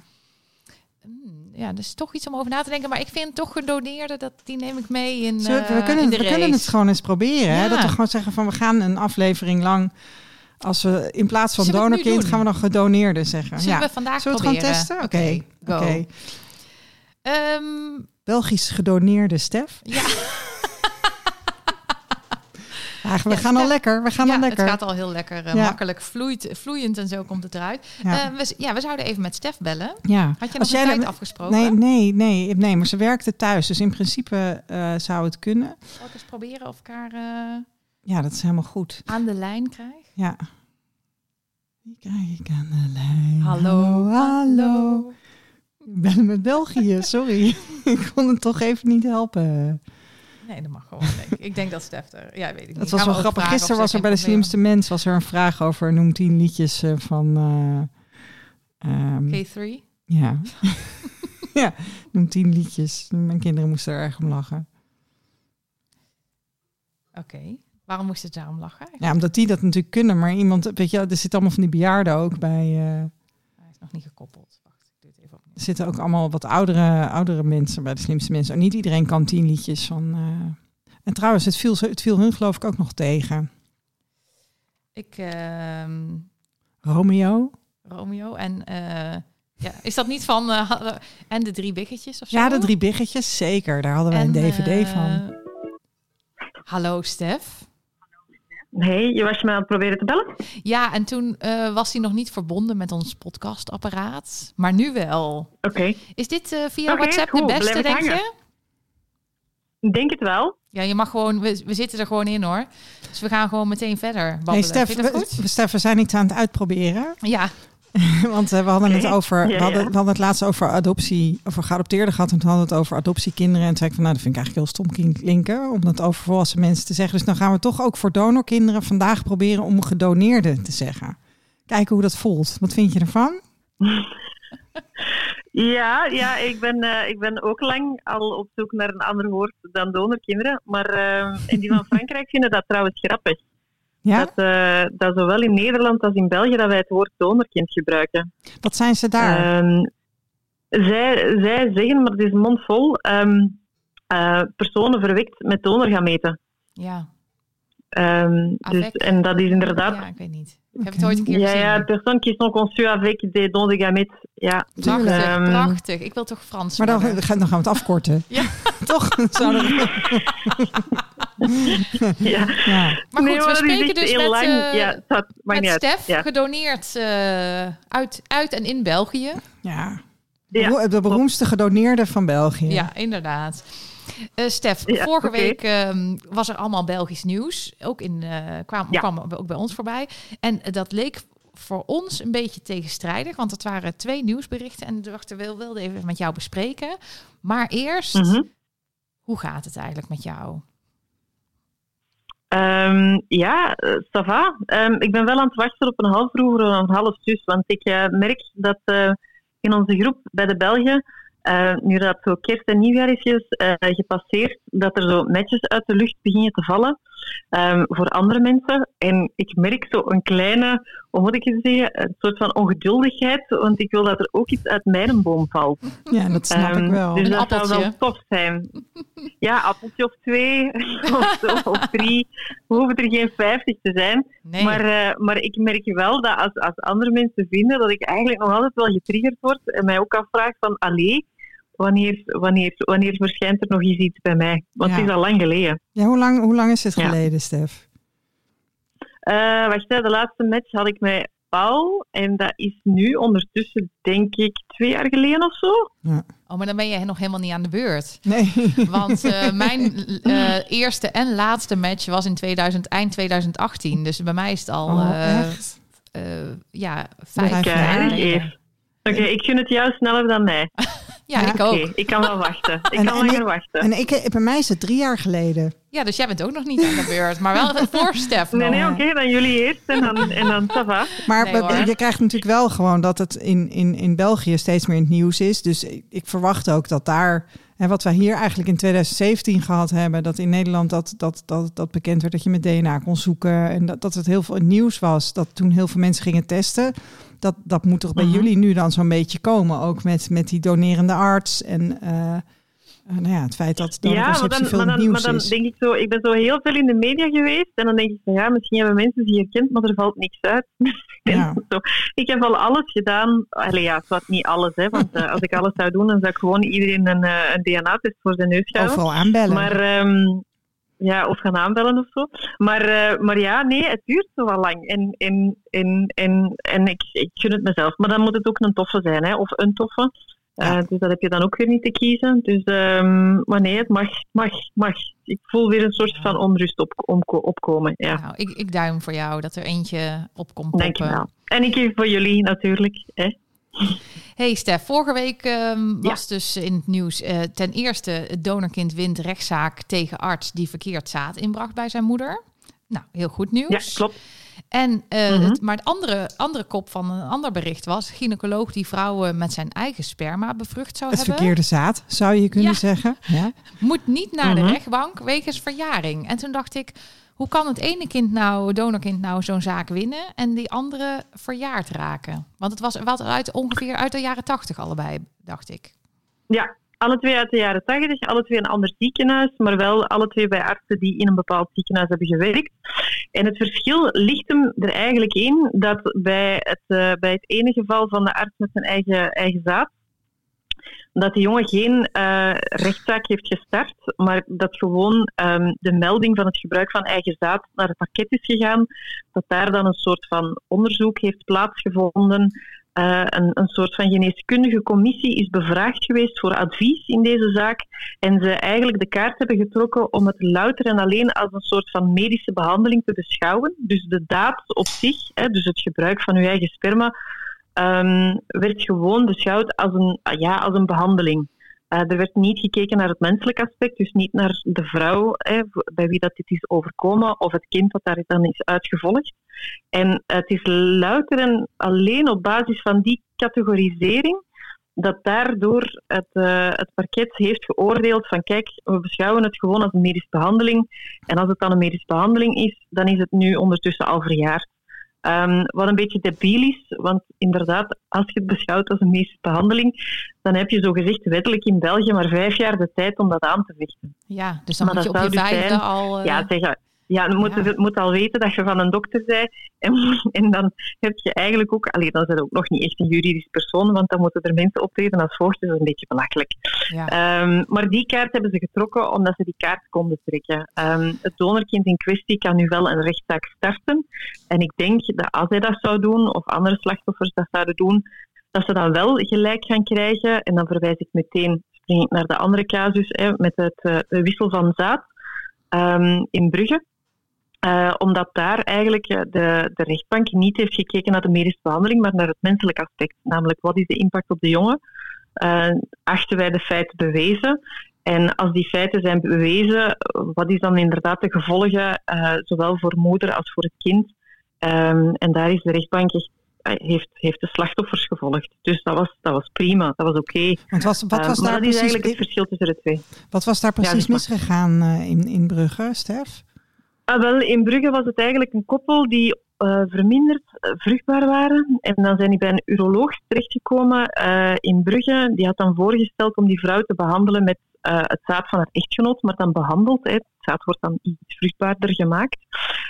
Hmm, ja, dus toch iets om over na te denken. Maar ik vind toch gedoneerde, dat, die neem ik mee in, Zullen we, eh, kunnen, in de we kunnen het gewoon eens proberen. Hè? Ja. Dat we gewoon zeggen van we gaan een aflevering lang. Als we in plaats van donorkind gaan we dan gedoneerde zeggen. Zullen ja. we vandaag Zullen we het gewoon proberen? testen? Oké. Ehm, Belgisch gedoneerde Stef. ja, [LAUGHS] Ja, we Ja, gaan al lekker. We gaan ja al lekker. het gaat al heel lekker eh, makkelijk vloeit, vloeiend en zo komt het eruit. ja. Eh, we, ja, we zouden even met Stef bellen. ja. Had je nog een jij tijd afgesproken? Nee, nee, nee, nee, maar ze werkte thuis. Dus in principe eh, zou het kunnen. Zal ik eens proberen of eh, Ja, dat is helemaal goed. aan de lijn krijg? Ja. Wie krijg ik aan de lijn? Hallo, hallo. Ik ben met België, sorry. [LAUGHS] ik kon het toch even niet helpen. Nee, dat mag gewoon. Denk ik. ik denk dat Stef er... Ja, weet ik niet. Dat was we wel grappig. Gisteren was er bij de slimste mens was er een vraag over noem tien liedjes eh, van. eh, ehm, K3? Ja. [LAUGHS] ja, noem tien liedjes. Mijn kinderen moesten er erg om lachen. Oké. Waarom moest het daarom lachen? Ja, omdat die dat natuurlijk kunnen. Maar iemand, weet je, er zitten allemaal van die bejaarden ook bij. eh, Hij is nog niet gekoppeld. Wacht, ik doe het even opnieuw. er zitten ook allemaal wat oudere, oudere mensen bij de slimste mensen. En niet iedereen kan tien liedjes van. eh, En trouwens, het viel, het viel hun geloof ik ook nog tegen. Ik, ehm, Romeo. Romeo en... eh, ja, is dat niet van... en de drie biggetjes of zo? Ja, de drie biggetjes, zeker. Daar hadden wij een En, dvd van. Hallo Stef. Hey, je was je me aan het proberen te bellen? Ja, en toen eh, was hij nog niet verbonden met ons podcastapparaat. Maar nu wel. Oké, Is dit eh, via WhatsApp de beste, denk hangen. je? ik denk het wel. Ja, je mag gewoon... We, we zitten er gewoon in, hoor. Dus we gaan gewoon meteen verder babbelen. Nee, Stef, Vind je dat we, goed? we- Stef, we zijn iets aan het uitproberen. Ja, [LAUGHS] Want eh, we hadden het over, we Ja, hadden, ja. we hadden het laatst over adoptie, over geadopteerden gehad. En toen hadden we het over adoptiekinderen. En toen zei ik van, nou, dat vind ik eigenlijk heel stom klinken. Om dat over volwassen mensen te zeggen. Dus dan gaan we toch ook voor donorkinderen vandaag proberen om gedoneerde te zeggen. Kijken hoe dat voelt. Wat vind je ervan? [LAUGHS] Ja, ja ik, ben, eh, ik ben ook lang al op zoek naar een ander woord dan donorkinderen. Maar eh, in die van [LAUGHS] Frankrijk vinden dat trouwens grappig. Ja? Dat, eh, dat zowel in Nederland als in België dat wij het woord donorkind gebruiken. Wat zijn ze daar? Ehm, zij, zij zeggen, maar het is mondvol, ehm, eh, personen verwekt met donorgameten. ja. Ehm dus, en dat is inderdaad Ja, ik weet niet. Ik heb het ooit een keer Ja, gezien. ja, personnes qui sont conçues avec des dons de gamètes. Ja. Prachtig. Ehm, prachtig. Ik wil toch Frans Maar dan, gaan dan gaan we het afkorten. [LAUGHS] Ja. [LAUGHS] Toch? [LAUGHS] Ja. ja. Maar goed, nee, we dat spreken dus met, lang. eh, ja, maakt met. Stef, Ja. gedoneerd eh, uit, uit en in België. ja. De beroemdste gedoneerde van België. Ja, inderdaad. Eh, Stef, Ja, vorige week ehm, was er allemaal Belgisch nieuws. Ook in, eh, kwam, Ja. kwam ook bij ons voorbij. En dat leek voor ons een beetje tegenstrijdig, want het waren twee nieuwsberichten. En we dachten, we wilden even met jou bespreken. Maar eerst, Mhm. hoe gaat het eigenlijk met jou? Ehm, ja, eh, ça va. Ehm, ik ben wel aan het wachten op een half broer of een half zus. Want ik eh, merk dat eh, in onze groep bij de Belgen, eh, nu dat zo kerst en nieuwjaar is eh, gepasseerd, dat er zo netjes uit de lucht beginnen te vallen ehm, voor andere mensen. En ik merk zo een kleine, hoe moet ik het zeggen, een soort van ongeduldigheid. Want ik wil dat er ook iets uit mijn boom valt. Ja, dat snap Ehm, ik wel. Dus Een dat zou wel tof zijn. Ja, appeltje of twee, [LAUGHS] of, zo, of drie. We hoeven er geen vijftig te zijn. Nee, Maar, eh, maar ik merk wel dat als, als andere mensen vinden dat ik eigenlijk nog altijd wel getriggerd word en mij ook afvraag van, allee, wanneer, wanneer, wanneer verschijnt er nog eens iets bij mij? Want Ja. het is al lang geleden. Ja, hoe, lang, hoe lang is het Ja. geleden, Stef? Eh wacht, hè, de laatste match had ik met Paul en dat is nu ondertussen, denk ik, twee jaar geleden of zo. oh, maar dan ben je nog helemaal niet aan de beurt. Nee. Want eh, [LAUGHS] mijn eh, eerste en laatste match was in 2000, eind 2018. Dus bij mij is het al Oh, eh, eh, ja, vijf jaar. Oké, ik gun het jou sneller dan mij. [LAUGHS] Ja, Ja, ik ook. ik kan wel wachten. Ik [LAUGHS] En- kan en langer ik- wachten. En ik, eh, bij mij is het drie jaar geleden. Ja, dus jij bent ook nog niet aan de beurt. Maar wel voor Stef Nee, nee, oké, dan jullie eerst en dan, en dan ça va. Maar Nee, je krijgt natuurlijk wel gewoon dat het in, in, in België steeds meer in het nieuws is. Dus ik, ik verwacht ook dat daar, en wat wij hier eigenlijk in 2017 gehad hebben, dat in Nederland dat, dat, dat, dat bekend werd dat je met DNA kon zoeken. En dat, dat het heel veel nieuws was. Dat toen heel veel mensen gingen testen. Dat, dat moet toch bij Mhm. jullie nu dan zo'n beetje komen. Ook met, met die donerende arts. En eh, nou ja, het feit dat Ja, maar dan, veel maar, dan, nieuws maar dan is. denk ik zo, ik ben zo heel veel in de media geweest en dan denk ik van ja, misschien hebben mensen ze herkend, maar er valt niks uit. [LAUGHS] Ja. zo. Ik heb al alles gedaan. Allee, ja, het was niet alles, hè, want eh, als ik alles zou doen, dan zou ik gewoon iedereen een, eh, een DNA-test voor zijn neus houden. Overal aanbellen. Maar ehm, ja, of gaan aanbellen of zo. Maar, eh, maar ja, nee, het duurt zo wel lang. En, en, en, en, en ik, ik gun het mezelf. Maar dan moet het ook een toffe zijn, hè, of een toffe. Eh, Ja. dus dat heb je dan ook weer niet te kiezen. Dus, ehm, maar nee, het mag, mag, mag. Ik voel weer een soort van onrust op, opkomen. Ja, Nou, ik, ik duim voor jou dat er eentje op komt dank je wel. En ik geef voor jullie natuurlijk. Hè. [LAUGHS] Hey Stef, vorige week ehm, was dus in het nieuws eh, ten eerste het donorkind wint rechtszaak tegen arts die verkeerd zaad inbracht bij zijn moeder. Nou, heel goed nieuws. Ja, klopt. En, eh, Mhm. het, maar het andere, andere kop van een ander bericht was... gynaecoloog die vrouwen met zijn eigen sperma bevrucht zou het hebben... verkeerde zaad, zou je kunnen Ja. zeggen. [LAUGHS] Ja. moet niet naar Mhm. de rechtbank wegens verjaring. En toen dacht ik, hoe kan het ene kind nou, donorkind nou, zo'n zaak winnen... en die andere verjaard raken? Want het was wat uit, ongeveer uit de jaren tachtig allebei, dacht ik. Ja, alle twee uit de jaren tachtig, alle twee een ander ziekenhuis, maar wel alle twee bij artsen die in een bepaald ziekenhuis hebben gewerkt. En het verschil ligt hem er eigenlijk in dat bij het, eh, bij het ene geval van de arts met zijn eigen, eigen zaad, dat de jongen geen eh, rechtszaak heeft gestart, maar dat gewoon ehm, de melding van het gebruik van eigen zaad naar het pakket is gegaan, dat daar dan een soort van onderzoek heeft plaatsgevonden eh, een, een soort van geneeskundige commissie is bevraagd geweest voor advies in deze zaak. En ze eigenlijk de kaart hebben getrokken om het louter en alleen als een soort van medische behandeling te beschouwen. Dus de daad op zich, hè, dus het gebruik van uw eigen sperma, ehm, werd gewoon beschouwd als een, ja, als een behandeling. Eh, er werd niet gekeken naar het menselijk aspect, dus niet naar de vrouw hè, bij wie dat dit is overkomen of het kind dat daar dan is uitgevolgd. En het is louter en alleen op basis van die categorisering dat daardoor het, eh, het parket heeft geoordeeld van kijk, we beschouwen het gewoon als een medische behandeling. En als het dan een medische behandeling is, dan is het nu ondertussen al verjaard. Ehm, wat een beetje debiel is, want inderdaad, als je het beschouwt als een medische behandeling, dan heb je zogezegd wettelijk in België maar vijf jaar de tijd om dat aan te vechten. Ja, dus dan Maar moet je op je dus vijfde zijn- al... eh, Ja, zeggen, Ja, dan moet, Ja. je moet al weten dat je van een dokter bent. [LAUGHS] En, en dan heb je eigenlijk ook... Allee, dan zijn ook nog niet echt een juridisch persoon, want dan moeten er mensen optreden als voogd. Dat is een beetje belachelijk. Ja. Ehm, maar die kaart hebben ze getrokken omdat ze die kaart konden trekken. Ehm, het donorkind in kwestie kan nu wel een rechtszaak starten. En ik denk dat als hij dat zou doen, of andere slachtoffers dat zouden doen, dat ze dan wel gelijk gaan krijgen. En dan verwijs ik meteen spring ik naar de andere casus hè, met het eh, wissel van zaad ehm, in Brugge. Eh, omdat daar eigenlijk de, de rechtbank niet heeft gekeken naar de medische behandeling, maar naar het menselijk aspect. Namelijk, wat is de impact op de jongen? Eh, achten wij de feiten bewezen? En als die feiten zijn bewezen, wat is dan inderdaad de gevolgen, eh, zowel voor moeder als voor het kind? Ehm, en daar is de rechtbank echt, heeft, heeft de slachtoffers gevolgd. Dus dat was, dat was prima, dat was oké. Want was, wat, was daar dat is precies, eigenlijk het verschil tussen de twee. wat was daar precies dus maar- misgegaan eh, in, in Brugge, Stef? Ah, wel, in Brugge was het eigenlijk een koppel die eh, verminderd eh, vruchtbaar waren. En dan zijn die bij een uroloog terechtgekomen eh, in Brugge. Die had dan voorgesteld om die vrouw te behandelen met eh, het zaad van haar echtgenoot, maar dan behandeld. Hè. Het zaad wordt dan iets vruchtbaarder gemaakt.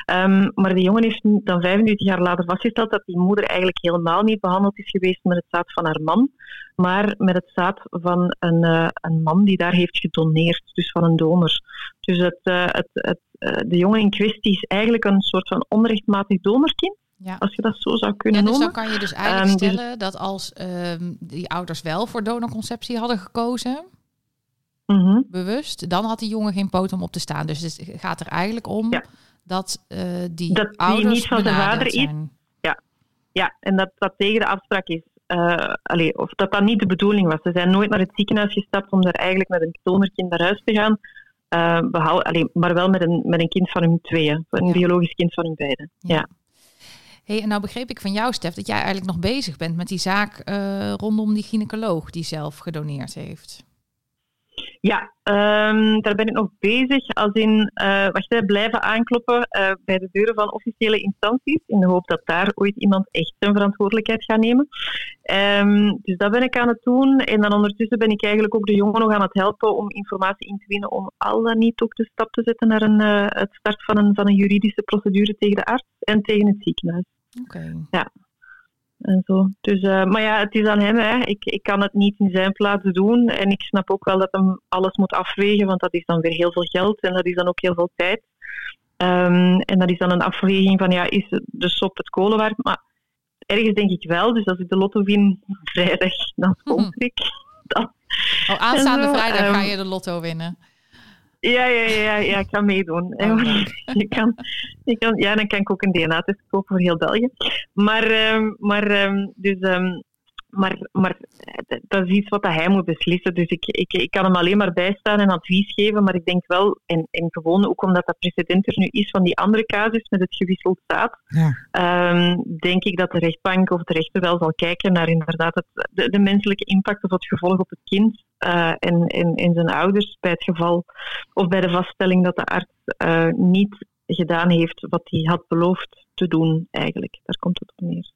Ehm, maar de jongen heeft dan 25 jaar later vastgesteld dat die moeder eigenlijk helemaal niet behandeld is geweest met het zaad van haar man, maar met het zaad van een, eh, een man die daar heeft gedoneerd, dus van een donor. Dus het, eh, het, het, de jongen in kwestie is eigenlijk een soort van onrechtmatig donorkind, Ja. als je dat zo zou kunnen Ja, dus noemen. dan kan je dus eigenlijk Ehm, dus- stellen dat als ehm, die ouders wel voor donorconceptie hadden gekozen, Mhm. bewust, dan had die jongen geen poot om op te staan. Dus het gaat er eigenlijk om Ja. dat eh, die Dat die ouders niet van zijn vader is. zijn. Ja, en dat dat tegen de afspraak is. allee, of dat dat niet de bedoeling was. Ze zijn nooit naar het ziekenhuis gestapt om daar eigenlijk met een donorkind naar huis te gaan. behou- allee, maar wel met een, met een kind van hun tweeën. Een Ja. biologisch kind van hun beiden. Ja. Hey, en nou begreep ik van jou, Stef, dat jij eigenlijk nog bezig bent met die zaak rondom die gynaecoloog die zelf gedoneerd heeft. Ja, ehm, daar ben ik nog bezig. Als in, eh wacht, hè, blijven aankloppen eh, bij de deuren van officiële instanties. In de hoop dat daar ooit iemand echt zijn verantwoordelijkheid gaat nemen. Ehm, dus dat ben ik aan het doen. En dan ondertussen ben ik eigenlijk ook de jongen nog aan het helpen om informatie in te winnen. Om al dan niet ook de stap te zetten naar een, eh, het start van een, van een juridische procedure tegen de arts en tegen het ziekenhuis. Oké. En zo. Dus, eh, maar ja, het is aan hem. Hè. Ik, ik kan het niet in zijn plaats doen. En ik snap ook wel dat hem alles moet afwegen, want dat is dan weer heel veel geld en dat is dan ook heel veel tijd. Ehm, en dat is dan een afweging van, ja, is de sop het kolen waard? Maar ergens denk ik wel. Dus als ik de lotto win vrijdag, dan sponsor ik. Dan, Oh, aanstaande En zo, vrijdag ga ehm, je de lotto winnen. Ja, ja, ja, ja, ik ga meedoen. leuk. [LAUGHS] je kan, je kan, ja, dan kan ik ook een DNA-test kopen voor heel België. Maar, ehm, maar, ehm, dus, ehm, maar, maar eh, dat is iets wat hij moet beslissen. Dus ik, ik, ik kan hem alleen maar bijstaan en advies geven. Maar ik denk wel, en, en gewoon ook omdat dat precedent er nu is van die andere casus met het gewisseld zaad, Ja. ehm, denk ik dat de rechtbank of de rechter wel zal kijken naar inderdaad het, de, de menselijke impact of het gevolg op het kind eh, en, en, en zijn ouders bij het geval of bij de vaststelling dat de arts eh, niet gedaan heeft wat hij had beloofd te doen eigenlijk. Daar komt het op neer.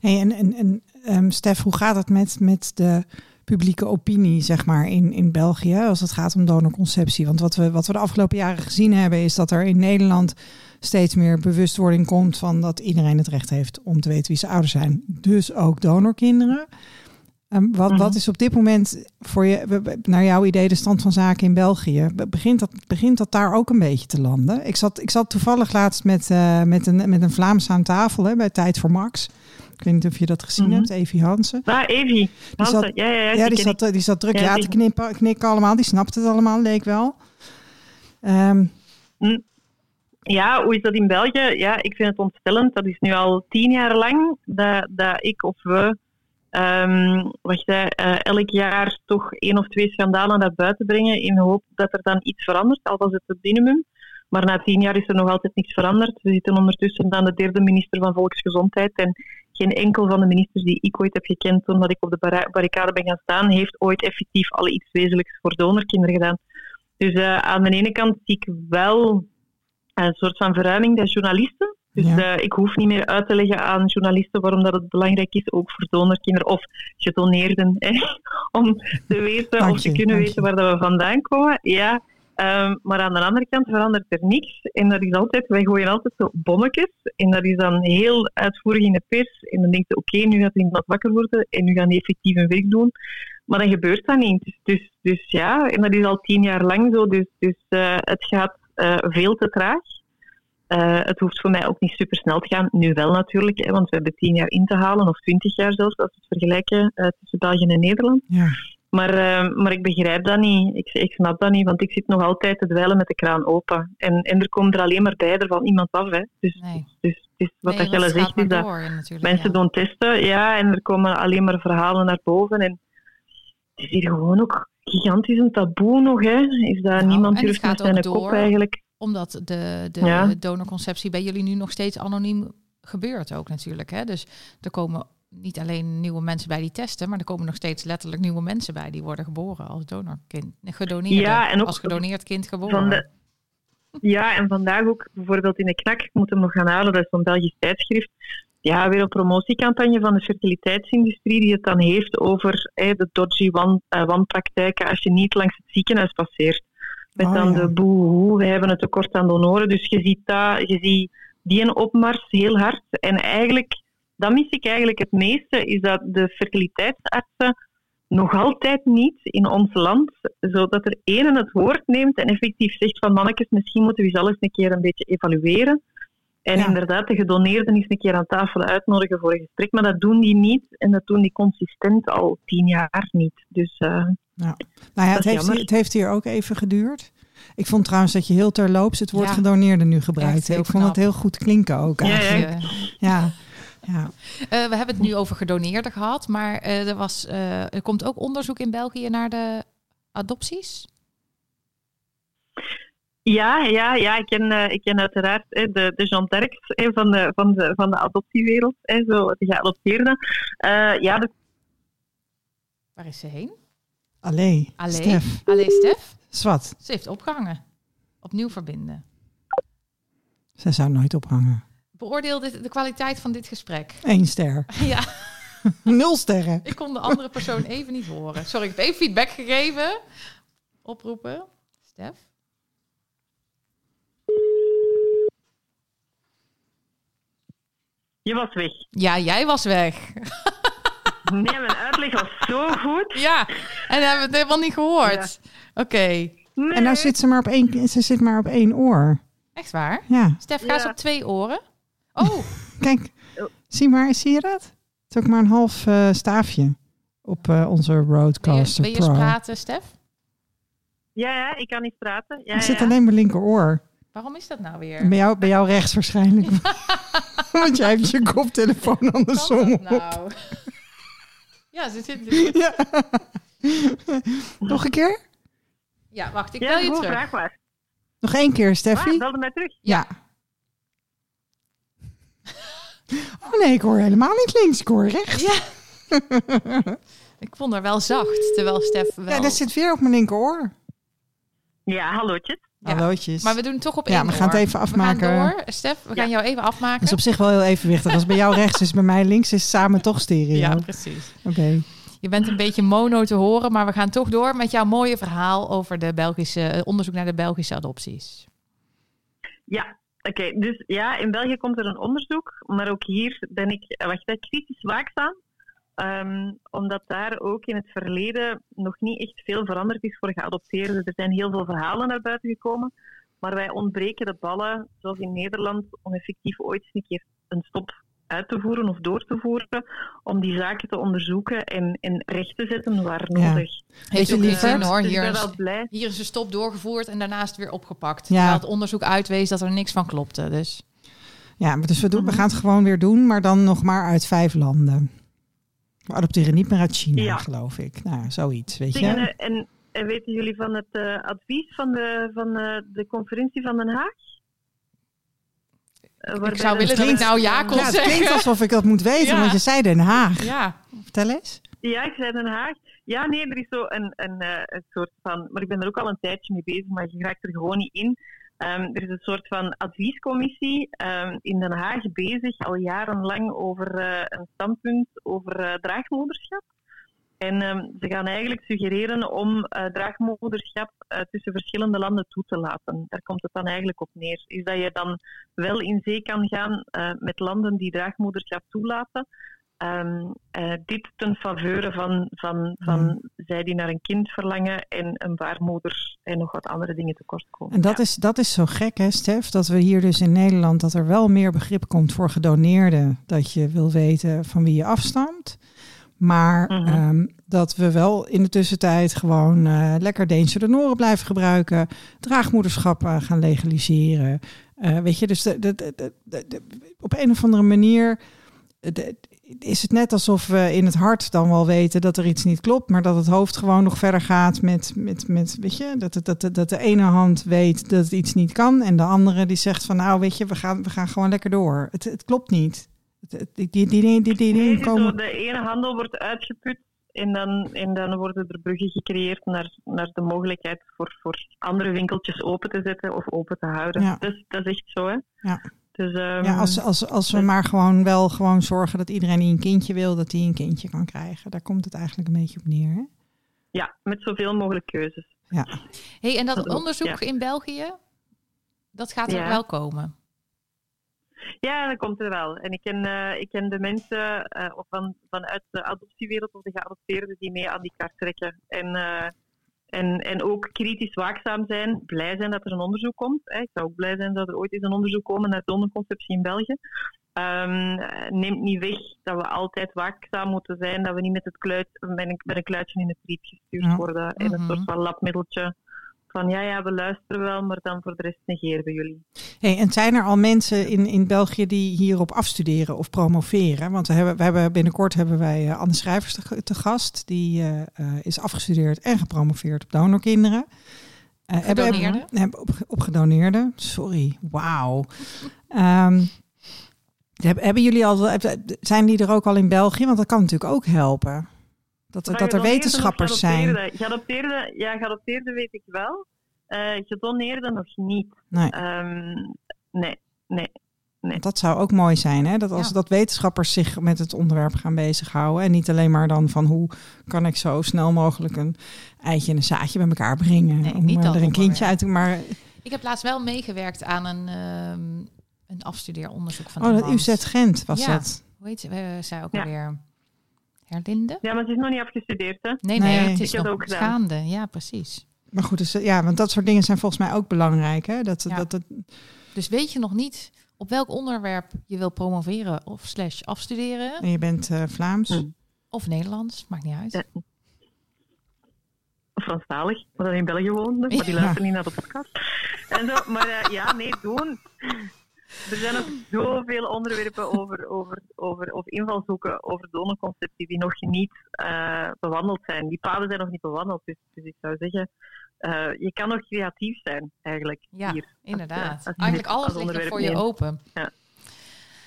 Hey, en en, en ehm, Stef, hoe gaat het met, met de publieke opinie, zeg maar, in, in België als het gaat om donorconceptie? Want wat we, wat we de afgelopen jaren gezien hebben, is dat er in Nederland steeds meer bewustwording komt van dat iedereen het recht heeft om te weten wie zijn ouders zijn. Dus ook donorkinderen. Ehm, wat, Mhm. wat is op dit moment voor je, naar jouw idee, de stand van zaken in België? Be- Begint dat, begint dat daar ook een beetje te landen? Ik zat, ik zat toevallig laatst met, eh, met, een, met een Vlaams aan tafel hè, bij Tijd voor Max. Ik weet niet of je dat gezien Mhm. hebt, Evie Hansen. Ah, Evie. Hansen. zat- ja, ja, ja, Ja, die die zat, die zat druk Ja, ja, die- te knippen, knikken allemaal. Die snapte het allemaal, leek wel. Ehm, Ja, hoe is dat in België? Ja, ik vind het ontstellend. Dat is nu al tien jaar lang dat, dat ik of we ehm, hè, eh, elk jaar toch één of twee schandalen naar buiten brengen in de hoop dat er dan iets verandert, al was het het minimum. Maar na tien jaar is er nog altijd niets veranderd. We zitten ondertussen aan de derde minister van Volksgezondheid en geen enkel van de ministers die ik ooit heb gekend toen dat ik op de barri- barricade ben gaan staan, heeft ooit effectief al iets wezenlijks voor donorkinderen gedaan. Dus eh, aan de ene kant zie ik wel een soort van verruiming bij journalisten. Dus Ja. eh, ik hoef niet meer uit te leggen aan journalisten waarom dat het belangrijk is, ook voor donorkinderen of gedoneerden, hè, [LAUGHS] om te weten Dank of te kunnen weten waar dat we vandaan komen. Ja, Ehm, maar aan de andere kant verandert er niks. En dat is altijd, wij gooien altijd zo bonnetjes. En dat is dan heel uitvoerig in de pers. En dan denkt je, oké, nu gaat iemand wakker worden en nu gaan die effectief een werk doen. Maar dan gebeurt dat niet. Dus, dus, dus ja, en dat is al tien jaar lang zo. Dus, dus uh, het gaat uh, veel te traag. Uh, het hoeft voor mij ook niet super snel te gaan. Nu wel natuurlijk, hè, want we hebben tien jaar in te halen, of twintig jaar zelfs, als we het vergelijken tussen België en Nederland. Ja. Maar, uh, maar ik begrijp dat niet. Ik, ik snap dat niet, want ik zit nog altijd te dweilen met de kraan open. En, en er komt er alleen maar bij er van iemand af. Hè. Dus, Nee. dus, dus wat Nee, dat Jelle zegt, is dat door, mensen ja. doen testen, ja, en er komen alleen maar verhalen naar boven. En het is hier gewoon ook gigantisch een taboe nog. Hè. Is dat Nou, niemand durft met zijn door. kop eigenlijk. Omdat de, de Ja. donorconceptie bij jullie nu nog steeds anoniem gebeurt ook natuurlijk. Hè? Dus er komen niet alleen nieuwe mensen bij die testen, maar er komen nog steeds letterlijk nieuwe mensen bij die worden geboren als donorkind. Nee, Gedoneerd. Ja, en ook als gedoneerd kind geboren. Van de, ja, en vandaag ook bijvoorbeeld in de knak, ik moet hem nog gaan halen, dat is een Belgisch tijdschrift. Ja, weer een promotiecampagne van de fertiliteitsindustrie die het dan heeft over de dodgy wan, eh, wanpraktijken als je niet langs het ziekenhuis passeert. Met Oh, dan ja. de boehoe, we hebben een tekort aan donoren. Dus je ziet, dat, je ziet die een opmars heel hard. En eigenlijk, dat mis ik eigenlijk het meeste, is dat de fertiliteitsartsen nog altijd niet in ons land, zodat er ene het woord neemt en effectief zegt van mannetjes, misschien moeten we eens alles een keer een beetje evalueren. En Ja. inderdaad, de gedoneerden eens een keer aan tafel uitnodigen voor een gesprek. Maar dat doen die niet en dat doen die consistent al tien jaar niet. Dus eh, Nou ja, het heeft, jammer. het heeft hier ook even geduurd. Ik vond trouwens dat je heel terloops het woord Ja. gedoneerde nu gebruikt. Ik vond het heel goed klinken ook Ja, ja. eigenlijk. Ja, ja. Eh, we hebben het nu over gedoneerden gehad, maar eh, er, was, eh, er komt ook onderzoek in België naar de adopties. ja, ja, ja ik, ken, eh, ik ken uiteraard hè, de, de Jean Terks hè, van, de, van, de, van de adoptiewereld, hè, zo, de geadopteerden. Eh, ja, de Waar is ze heen? Allee, Allee, Stef, Allee Stef. zwart. Ze heeft opgehangen. Opnieuw verbinden. Ze zou nooit ophangen. Beoordeel dit, de kwaliteit van dit gesprek. Eén ster. [LAUGHS] Ja, [LAUGHS] Nul sterren. ik kon de andere persoon even niet horen. Sorry, ik heb even feedback gegeven. Oproepen. Stef. je was weg. Ja, jij was weg. [LAUGHS] Nee, mijn uitleg was zo goed. Ja, en hebben we het helemaal niet gehoord. Oké, Nee. En nou zit ze maar op één, ze zit maar op één oor. echt waar? Ja, Stef, ga ze Ja. op twee oren. Oh, [LAUGHS] kijk. Zie maar, zie je dat? Het is ook maar een half eh, staafje op eh, onze wil je, Roadcaster wil je Pro. eens praten, Stef? Ja, ja, ik kan niet praten. Ja, zit ja. alleen mijn linkeroor. Waarom is dat nou weer? bij jou, bij jou rechts waarschijnlijk. [LAUGHS] Want jij hebt je koptelefoon andersom op. nou? [LAUGHS] Ja, ze zit... Ja. Nog een keer? Ja, wacht, ik Ja, bel je terug. vraag maar. Nog één keer, Waar, Steffi? belde mij terug. Ja. Oh nee, ik hoor helemaal niet links, ik hoor rechts. Ja. [LAUGHS] ik vond haar wel zacht, terwijl Stef wel... Ja, dat zit weer op mijn linkeroor. Ja, hallootjes. Ja. Hallootjes. Maar we doen het toch op Ja, één we gaan het even afmaken. We gaan door. Stef, we gaan jou even afmaken. Dat is op zich wel heel evenwichtig. Als bij jou rechts is, bij mij links is samen toch stereo. Ja, Oké. precies. Oh, Je bent een beetje mono te horen, maar we gaan toch door met jouw mooie verhaal over de Belgische eh, onderzoek naar de Belgische adopties. Ja, oké. Dus ja, in België komt er een onderzoek, maar ook hier ben ik eh, wacht, hè, kritisch waakzaam. Ehm, omdat daar ook in het verleden nog niet echt veel veranderd is voor geadopteerden. Er zijn heel veel verhalen naar buiten gekomen, maar wij ontbreken de ballen, zoals in Nederland, om effectief ooit een keer een stop uit te voeren of door te voeren, om die zaken te onderzoeken en, en recht te zetten waar Ja. nodig. Heeft ook lieverd? gezien hoor. Dus ik Hier ben is, wel blij. hier is een stop doorgevoerd en daarna is het weer opgepakt. Ja. Terwijl het onderzoek uitwees dat er niks van klopte. Dus Ja, maar dus we, doen, we Mhm. gaan het gewoon weer doen, maar dan nog maar uit vijf landen. We adopteren niet meer uit China, Ja. geloof ik. Nou, zoiets, weet Dingen, je. en, en weten jullie van het eh, advies van, de, van eh, de conferentie van Den Haag? Ik zou willen dat ik nou ja kon Ja, het zeggen. klinkt alsof ik dat moet weten, Ja. want je zei Den Haag. Ja, Vertel eens. Ja, ik zei Den Haag. Ja, nee, er is zo een, een, eh, een soort van... Maar ik ben er ook al een tijdje mee bezig, maar je raakt er gewoon niet in. Ehm, er is een soort van adviescommissie ehm, in Den Haag bezig, al jarenlang, over eh, een standpunt over eh, draagmoederschap. En ehm, ze gaan eigenlijk suggereren om uh, draagmoederschap uh, tussen verschillende landen toe te laten. Daar komt het dan eigenlijk op neer. Is dat je dan wel in zee kan gaan uh, met landen die draagmoederschap toelaten, Um, uh, dit ten faveur van, van, van mm. zij die naar een kind verlangen en een baarmoeder en nog wat andere dingen tekort komen. En dat, ja. is, dat is zo gek, hè, Stef, dat we hier dus in Nederland dat er wel meer begrip komt voor gedoneerden, dat je wil weten van wie je afstamt. Maar mm -hmm. um, dat we wel in de tussentijd gewoon uh, lekker Deense donoren blijven gebruiken, draagmoederschap uh, gaan legaliseren. Uh, weet je, dus de, de, de, op een of andere manier is het net alsof we in het hart dan wel weten dat er iets niet klopt, maar dat het hoofd gewoon nog verder gaat met, met, met weet je, dat, dat, dat, dat de ene hand weet dat het iets niet kan en de andere die zegt van nou weet je, we gaan, we gaan gewoon lekker door. Het, het klopt niet. Die, die, die, die, die, nee, komen... zo, de ene handel wordt uitgeput en dan, en dan worden er bruggen gecreëerd naar, naar de mogelijkheid voor, voor andere winkeltjes open te zetten of open te houden. Ja. Dus dat is echt zo, hè? Ja. Dus, um, ja, als, als, als we dus... maar gewoon wel gewoon zorgen dat iedereen die een kindje wil, dat die een kindje kan krijgen. Daar komt het eigenlijk een beetje op neer. Hè? Ja, met zoveel mogelijk keuzes. Ja. Hey, en dat, dat onderzoek ja. in België, dat gaat er ja. wel komen? Ja, dat komt er wel. En ik ken, uh, ik ken de mensen uh, van, vanuit de adoptiewereld of de geadopteerden die mee aan die kaart trekken. En uh, en, en ook kritisch waakzaam zijn, blij zijn dat er een onderzoek komt. Hè. Ik zou ook blij zijn dat er ooit eens een onderzoek komt naar donderconceptie in België. Um, neemt niet weg dat we altijd waakzaam moeten zijn, dat we niet met, het kluit, met, een, met een kluitje in het riet gestuurd ja. worden. En een mm -hmm. soort van labmiddeltje van ja, ja, we luisteren wel, maar dan voor de rest negeren we jullie. Hey, en zijn er al mensen in, in België die hierop afstuderen of promoveren? Want we hebben, we hebben binnenkort hebben wij uh, Anne Schrijvers te, te gast. Die uh, uh, is afgestudeerd en gepromoveerd op donorkinderen. Gedoneerde? Hebben, hebben op, op gedoneerde. Sorry, wauw. um, hebben, hebben jullie al, zijn die er ook al in België? Want dat kan natuurlijk ook helpen. Dat, er, dat er wetenschappers zijn. Geadopteerde, ja, geadopteerde weet ik wel. Uh, gedoneerde nog niet. Nee. Um, nee, nee. Nee. Dat zou ook mooi zijn, hè? Dat als ja. dat wetenschappers zich met het onderwerp gaan bezighouden. En niet alleen maar dan van hoe kan ik zo snel mogelijk een eitje en een zaadje bij elkaar brengen. Nee, om niet er een kindje uit te maar. Ik heb laatst wel meegewerkt aan een, um, een afstudeeronderzoek van. Oh, dat UZ Gent was ja. dat. Hoe heet ze? We zei ook ja. alweer. Herlinde? Ja, maar ze is nog niet afgestudeerd, hè? Nee, nee, nee het is nog ook gaande. Ja, precies. Maar goed, dus, ja, want dat soort dingen zijn volgens mij ook belangrijk. Hè? Dat, ja. dat, dat... Dus weet je nog niet op welk onderwerp je wil promoveren of slash afstuderen? En je bent uh, Vlaams? Hm. Of Nederlands, maakt niet uit. Ja. Of Franstalig, wat dan in België woonde, maar die luisteren niet naar de podcast. En zo, maar uh, ja, nee, doen. Er zijn nog zoveel onderwerpen over, over, over, of invalshoeken over donorconceptie die nog niet uh, bewandeld zijn. Die paden zijn nog niet bewandeld. Dus, dus ik zou zeggen, uh, je kan nog creatief zijn eigenlijk. Ja, hier, inderdaad. Als, als eigenlijk alles ligt er voor je open. Ja.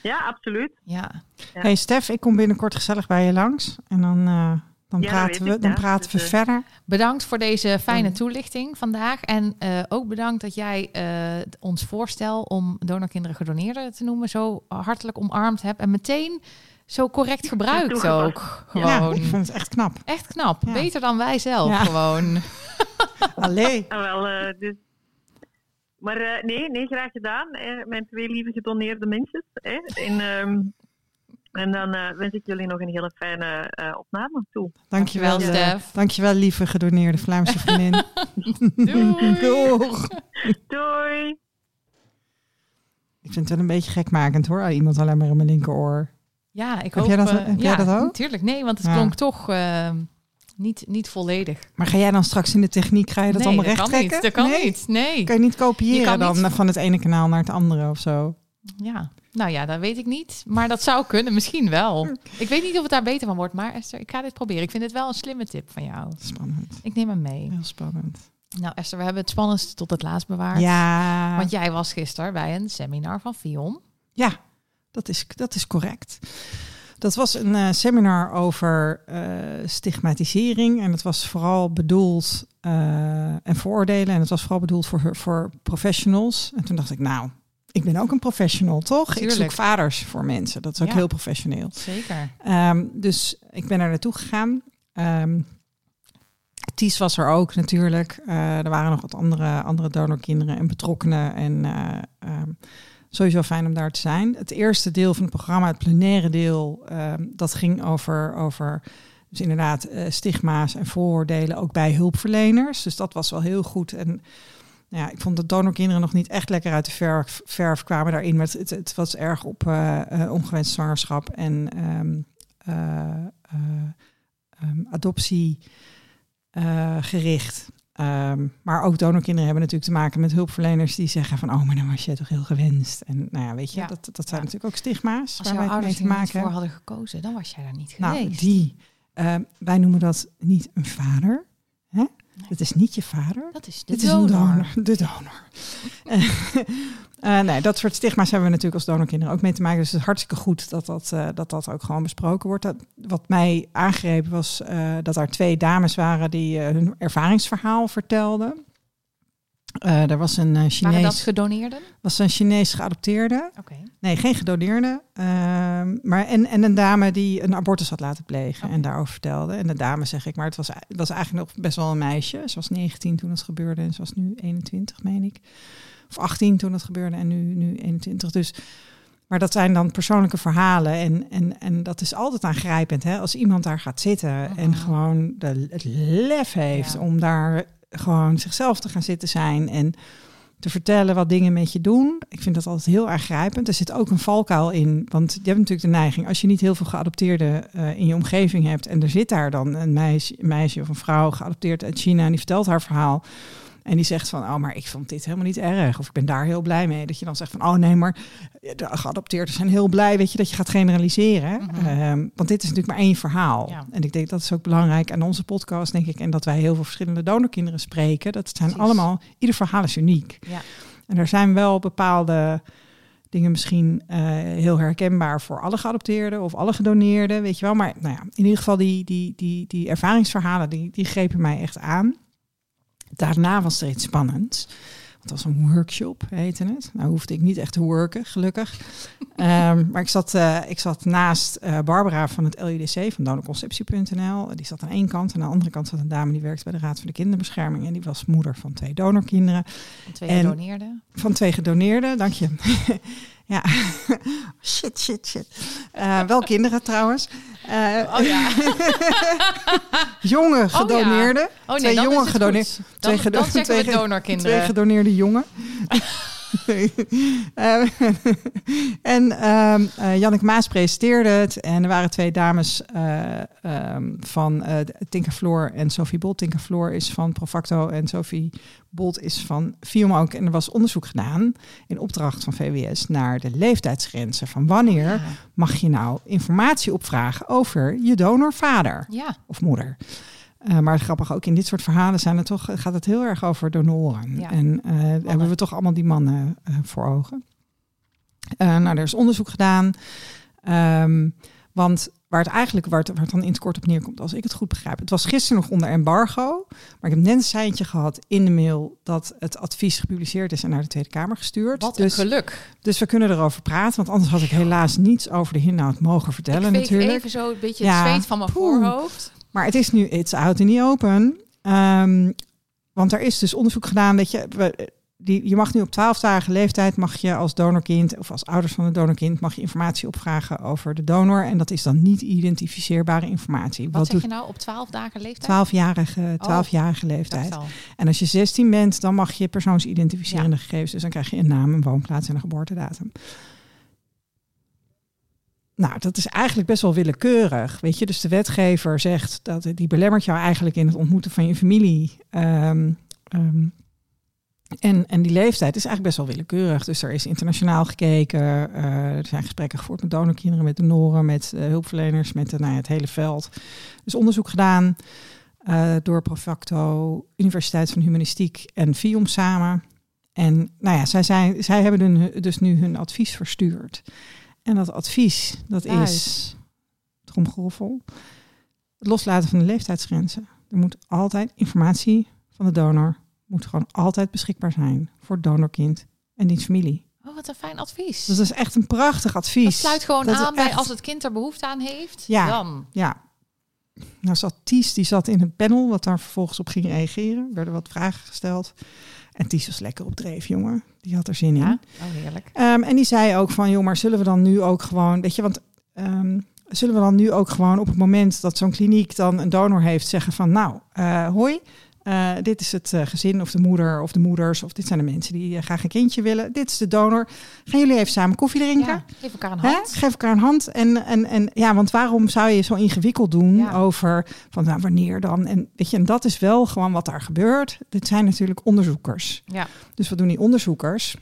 ja, absoluut. Ja. ja. Hey Stef, ik kom binnenkort gezellig bij je langs. En dan... Uh... Dan ja, praten we, dan praten we verder. Bedankt voor deze fijne toelichting vandaag. En uh, ook bedankt dat jij uh, ons voorstel om donorkinderen gedoneerden te noemen zo hartelijk omarmd hebt. En meteen zo correct gebruikt ook. Gewoon. Ja, ik vind het echt knap. Echt knap. Beter dan wij zelf gewoon. [LAUGHS] Allee. wel, uh, dus maar uh, nee, nee, graag gedaan. Eh, mijn twee lieve gedoneerde mensen. Eh, en, um, en dan uh, wens ik jullie nog een hele fijne uh, opname toe. Dankjewel, Stef. Dankjewel, lieve gedoneerde Vlaamse vriendin. [LAUGHS] Doei. Doeg. Doei. Ik vind het wel een beetje gekmakend hoor, iemand alleen maar in mijn linkeroor. Ja, ik heb hoop... Jij dat, heb ja, jij dat ook? Natuurlijk, nee, want het ja. klonk toch niet, niet volledig. Maar ga jij dan straks in de techniek, ga je dat nee, allemaal dat recht kan niet. Dat kan nee. niet, nee. Kan je niet kopiëren je kan dan niet... van het ene kanaal naar het andere of zo? Ja, nou ja, dat weet ik niet. Maar dat zou kunnen, misschien wel. Ik weet niet of het daar beter van wordt, maar Esther, ik ga dit proberen. Ik vind het wel een slimme tip van jou. Spannend. Ik neem hem mee. Heel spannend. Nou Esther, we hebben het spannendste tot het laatst bewaard. Ja. Want jij was gisteren bij een seminar van Fion. Ja, dat is, dat is correct. Dat was een uh, seminar over uh, stigmatisering. En het was vooral bedoeld, uh, en vooroordelen. En het was vooral bedoeld voor, voor professionals. En toen dacht ik, nou, ik ben ook een professional, toch? Tuurlijk. Ik zoek vaders voor mensen. Dat is ook Ja. heel professioneel. Zeker. Um, dus ik ben er naartoe gegaan. Ehm Ties was er ook natuurlijk. Eh, er waren nog wat andere, andere donorkinderen en betrokkenen. En eh, ehm, sowieso fijn om daar te zijn. Het eerste deel van het programma, het plenaire deel, ehm, dat ging over, over dus inderdaad eh, stigma's en vooroordelen ook bij hulpverleners. Dus dat was wel heel goed. En nou ja, ik vond dat donorkinderen nog niet echt lekker uit de verf, verf kwamen daarin. Maar het, het, was erg op ongewenst zwangerschap en ehm, adoptie uh, gericht. Um, maar ook donorkinderen hebben natuurlijk te maken met hulpverleners die zeggen van, oh, maar dan was je toch heel gewenst. En nou ja, weet je, dat, dat zijn natuurlijk ook stigma's Als waar wij mee te maken voor hadden gekozen, dan was jij daar niet nou, geweest. Nou, die. Uh, wij noemen dat niet een vader. Hè? Nee. Het is niet je vader. Dat is de donor. Is een donor. De donor. Uh, [LAUGHS] nee, dat soort stigma's hebben we natuurlijk als donorkinderen ook mee te maken. Dus het is hartstikke goed dat dat, uh, dat, dat ook gewoon besproken wordt. Dat, wat mij aangrepen was uh, dat er twee dames waren die hun ervaringsverhaal vertelden. Er was een Chinees. Waren dat gedoneerden? Was een Chinees geadopteerde. Okay. Nee, geen gedoneerde. Ehm, maar en, en een dame die een abortus had laten plegen okay. en daarover vertelde. En de dame zeg ik, maar het was, het was eigenlijk nog best wel een meisje. Ze was 19 toen het gebeurde en ze was nu 21, meen ik of 18 toen dat gebeurde en nu, nu 21. Dus, maar dat zijn dan persoonlijke verhalen en, en, en dat is altijd aangrijpend. Hè? Als iemand daar gaat zitten en gewoon de, het lef heeft ja. om daar gewoon zichzelf te gaan zitten zijn en te vertellen wat dingen met je doen. Ik vind dat altijd heel aangrijpend. Er zit ook een valkuil in, want je hebt natuurlijk de neiging, als je niet heel veel geadopteerden uh, in je omgeving hebt en er zit daar dan een meisje, een meisje of een vrouw geadopteerd uit China en die vertelt haar verhaal en die zegt van, oh, maar ik vond dit helemaal niet erg. Of ik ben daar heel blij mee. Dat je dan zegt van, oh nee, maar de geadopteerden zijn heel blij, weet je, dat je gaat generaliseren. Mm -hmm. um, want dit is natuurlijk maar één verhaal. Ja. En ik denk dat is ook belangrijk aan onze podcast, denk ik. En dat wij heel veel verschillende donorkinderen spreken. Dat zijn Precies. allemaal, ieder verhaal is uniek. Ja. En er zijn wel bepaalde dingen misschien uh, heel herkenbaar voor alle geadopteerden of alle gedoneerden, weet je wel. Maar nou ja, in ieder geval die, die, die, die ervaringsverhalen, die, die grepen mij echt aan. Daarna was er iets spannends. Het was een workshop, heette het. Nou hoefde ik niet echt te worken, gelukkig. um, [LAUGHS] maar ik zat, uh, ik zat naast uh, Barbara van het LUDC, van donorconceptie.nl. Die zat aan één kant. En aan de andere kant zat een dame die werkte bij de Raad voor de Kinderbescherming. En die was moeder van twee donorkinderen. Van twee gedoneerden? Van twee gedoneerden, dank je. Ja, [LAUGHS] shit, shit, shit. Uh, wel kinderen trouwens. Uh, oh ja. [LAUGHS] jonge gedoneerden. Oh, ja. oh, nee, twee jonge gedoneerden. Twee, gedo twee gedoneerde jongen. [LAUGHS] uh, [LAUGHS] en um, uh, Janneke Maas presenteerde het. En er waren twee dames uh, um, van Tinka Floor en Sophie Bolt. Tinka Floor is van Profacto en Sophie Bolt is van Fium ook. En er was onderzoek gedaan in opdracht van VWS naar de leeftijdsgrenzen. Van wanneer ja. mag je nou informatie opvragen over je donorvader ja. of moeder? Uh, maar grappig, ook in dit soort verhalen zijn het toch, gaat het heel erg over donoren. Ja. En uh, hebben we toch allemaal die mannen uh, voor ogen. nou, er is onderzoek gedaan. Um, want waar het eigenlijk waar het, waar het dan in het kort op neerkomt, als ik het goed begrijp. Het was gisteren nog onder embargo. Maar ik heb net een seintje gehad in de mail dat het advies gepubliceerd is en naar de Tweede Kamer gestuurd. Wat dus, een geluk. Dus we kunnen erover praten. Want anders had ik helaas niets over de inhoud mogen vertellen. ik natuurlijk. even zo een beetje het zweet van mijn Poeh. voorhoofd. Maar het is nu, it's out in the open. Um, want er is dus onderzoek gedaan dat je, die, je mag nu op 12-jarige leeftijd, mag je als donorkind of als ouders van een donorkind, mag je informatie opvragen over de donor. En dat is dan niet identificeerbare informatie. Wat, Wat zeg je nou op 12 dagen leeftijd? 12-jarige 12 oh, leeftijd. En als je 16 bent, dan mag je persoonsidentificerende ja. gegevens. Dus dan krijg je een naam, een woonplaats en een geboortedatum. Nou, dat is eigenlijk best wel willekeurig. Weet je, dus de wetgever zegt dat die belemmert jou eigenlijk in het ontmoeten van je familie. Um, um, en, en die leeftijd is eigenlijk best wel willekeurig. Dus er is internationaal gekeken. Uh, er zijn gesprekken gevoerd met donorkinderen, met donoren, met uh, hulpverleners, met uh, nou ja, het hele veld. Dus onderzoek gedaan door Profacto, Universiteit van Humanistiek en FIOM samen. En nou ja, zij, zijn, zij hebben dus nu hun advies verstuurd. En dat advies, dat Juist. is, tromgeroffel, het loslaten van de leeftijdsgrenzen. Er moet altijd informatie van de donor, moet gewoon altijd beschikbaar zijn voor het donorkind en diens familie. Oh, wat een fijn advies. Dus dat is echt een prachtig advies. Dat sluit gewoon Dat aan bij echt- als het kind er behoefte aan heeft. Ja. Dan. Ja. nou zat Ties, die zat in een panel, wat daar vervolgens op ging reageren. Er werden wat vragen gesteld. En Ties was lekker op dreef, jongen. Die had er zin in. Ja, oh heerlijk. Ehm, en die zei ook van, joh, maar zullen we dan nu ook gewoon, weet je, want ehm, zullen we dan nu ook gewoon op het moment dat zo'n kliniek dan een donor heeft, zeggen van, nou, eh, hoi, eh, dit is het eh, gezin of de moeder of de moeders of dit zijn de mensen die eh, graag een kindje willen. Dit is de donor. Gaan jullie even samen koffie drinken? Ja, geef elkaar een Hè? hand. Geef elkaar een hand. En, en, en ja, want waarom zou je zo ingewikkeld doen Ja. over van nou, wanneer dan? En weet je, en dat is wel gewoon wat daar gebeurt. Dit zijn natuurlijk onderzoekers. Ja, Dus wat doen die onderzoekers?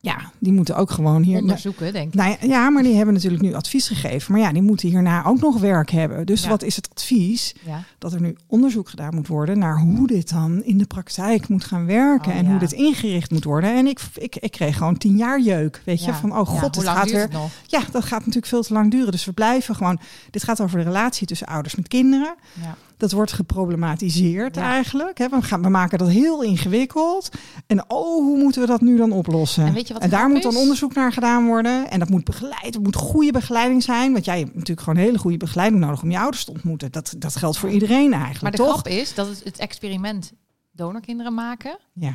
Ja, die moeten ook gewoon hier. onderzoeken, denk ik. Nou ja, ja, maar die hebben natuurlijk nu advies gegeven. Maar ja, die moeten hierna ook nog werk hebben. Dus Ja. wat is het advies? Ja. Dat er nu onderzoek gedaan moet worden naar hoe dit dan in de praktijk moet gaan werken. Oh, en hoe dit ingericht moet worden. En ik, ik, ik kreeg gewoon tien jaar jeuk. Weet je, van oh god, het gaat weer. het nog? Ja, dat gaat natuurlijk veel te lang duren. Dus we blijven gewoon. Dit gaat over de relatie tussen ouders met kinderen. Ja. Dat wordt geproblematiseerd Ja. eigenlijk. Hè. We, gaan, we maken dat heel ingewikkeld. En oh, hoe moeten we dat nu dan oplossen? En weet je wat en daar moet dan onderzoek naar gedaan worden. En dat moet begeleid. Er moet goede begeleiding zijn. Want jij hebt natuurlijk gewoon hele goede begeleiding nodig om je ouders te ontmoeten. Dat, dat geldt voor iedereen eigenlijk. Maar de toch? grap is dat het, het experiment donorkinderen maken. Ja.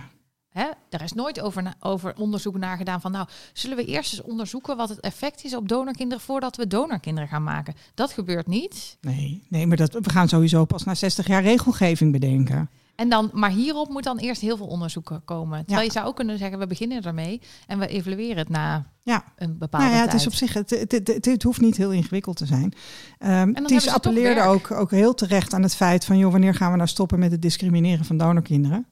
Hè, daar is nooit over, na- over onderzoek naar gedaan van nou, zullen we eerst eens onderzoeken wat het effect is op donorkinderen voordat we donorkinderen gaan maken. Dat gebeurt niet. Nee, nee, maar dat, we gaan sowieso pas na 60 jaar regelgeving bedenken. En dan, maar hierop moet dan eerst heel veel onderzoeken komen. Terwijl je zou ook kunnen zeggen, we beginnen ermee en we evalueren het na Ja. een bepaalde Nou ja, het tijd. is op zich, het, het, het, het- het hoeft niet heel ingewikkeld te zijn. Hebben Ties appelleerde ook, ook heel terecht aan het feit van, joh, wanneer gaan we nou stoppen met het discrimineren van donorkinderen?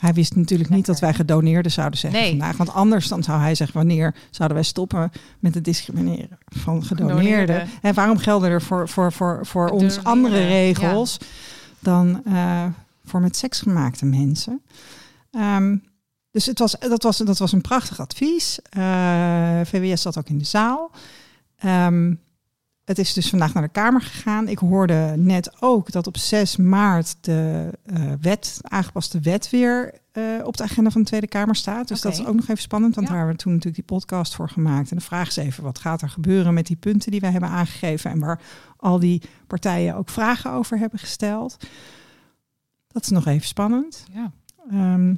Hij wist natuurlijk niet dat wij gedoneerden zouden zeggen Nee. vandaag. Want anders dan zou hij zeggen, wanneer zouden wij stoppen met het discrimineren van gedoneerden? Gedoneerden. En waarom gelden er voor, voor, voor, voor ons andere regels dan eh, voor met seks gemaakte mensen? Ehm, dus het was, dat, was, dat was een prachtig advies. Eh, VWS zat ook in de zaal. Ehm, het is dus vandaag naar de Kamer gegaan. Ik hoorde net ook dat op 6 maart de eh, wet, aangepaste wet weer eh, op de agenda van de Tweede Kamer staat. Dus dat is ook nog even spannend, want Ja. daar hebben we toen natuurlijk die podcast voor gemaakt. En de vraag is even, wat gaat er gebeuren met die punten die wij hebben aangegeven en waar al die partijen ook vragen over hebben gesteld. Dat is nog even spannend. Ja. Ehm,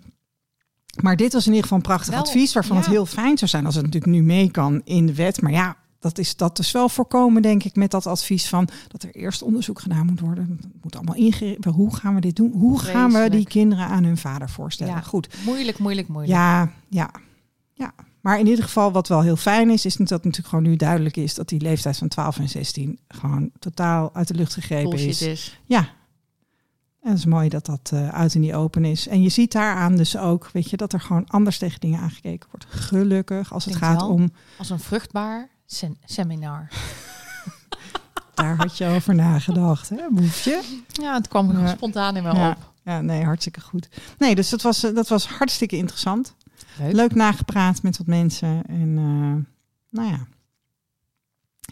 maar dit was in ieder geval een prachtig Wel, advies, waarvan ja. het heel fijn zou zijn als het natuurlijk nu mee kan in de wet. Maar ja, dat is, dat is wel voorkomen, denk ik, met dat advies van dat er eerst onderzoek gedaan moet worden. Het moet allemaal ingericht. Hoe gaan we dit doen? Hoe gaan we die kinderen aan hun vader voorstellen? Ja. Goed. Moeilijk, moeilijk, moeilijk. Ja, ja, ja. Maar in ieder geval, wat wel heel fijn is, is dat natuurlijk gewoon nu duidelijk is dat die leeftijd van 12 en 16 gewoon totaal uit de lucht gegrepen is. is. Ja. En het is mooi dat dat eh, uit en niet open is. En je ziet daaraan dus ook, weet je, dat er gewoon anders tegen dingen aangekeken wordt. Gelukkig, als het gaat wel. om, Als een vruchtbaar sen- seminar. [LAUGHS] daar had je over nagedacht, hè, boefje? Ja, het kwam Ja. spontaan in me Ja. op. Ja, nee, hartstikke goed. Nee, dus dat was, eh, dat was hartstikke interessant. Leuk. Leuk nagepraat met wat mensen. En eh, nou ja.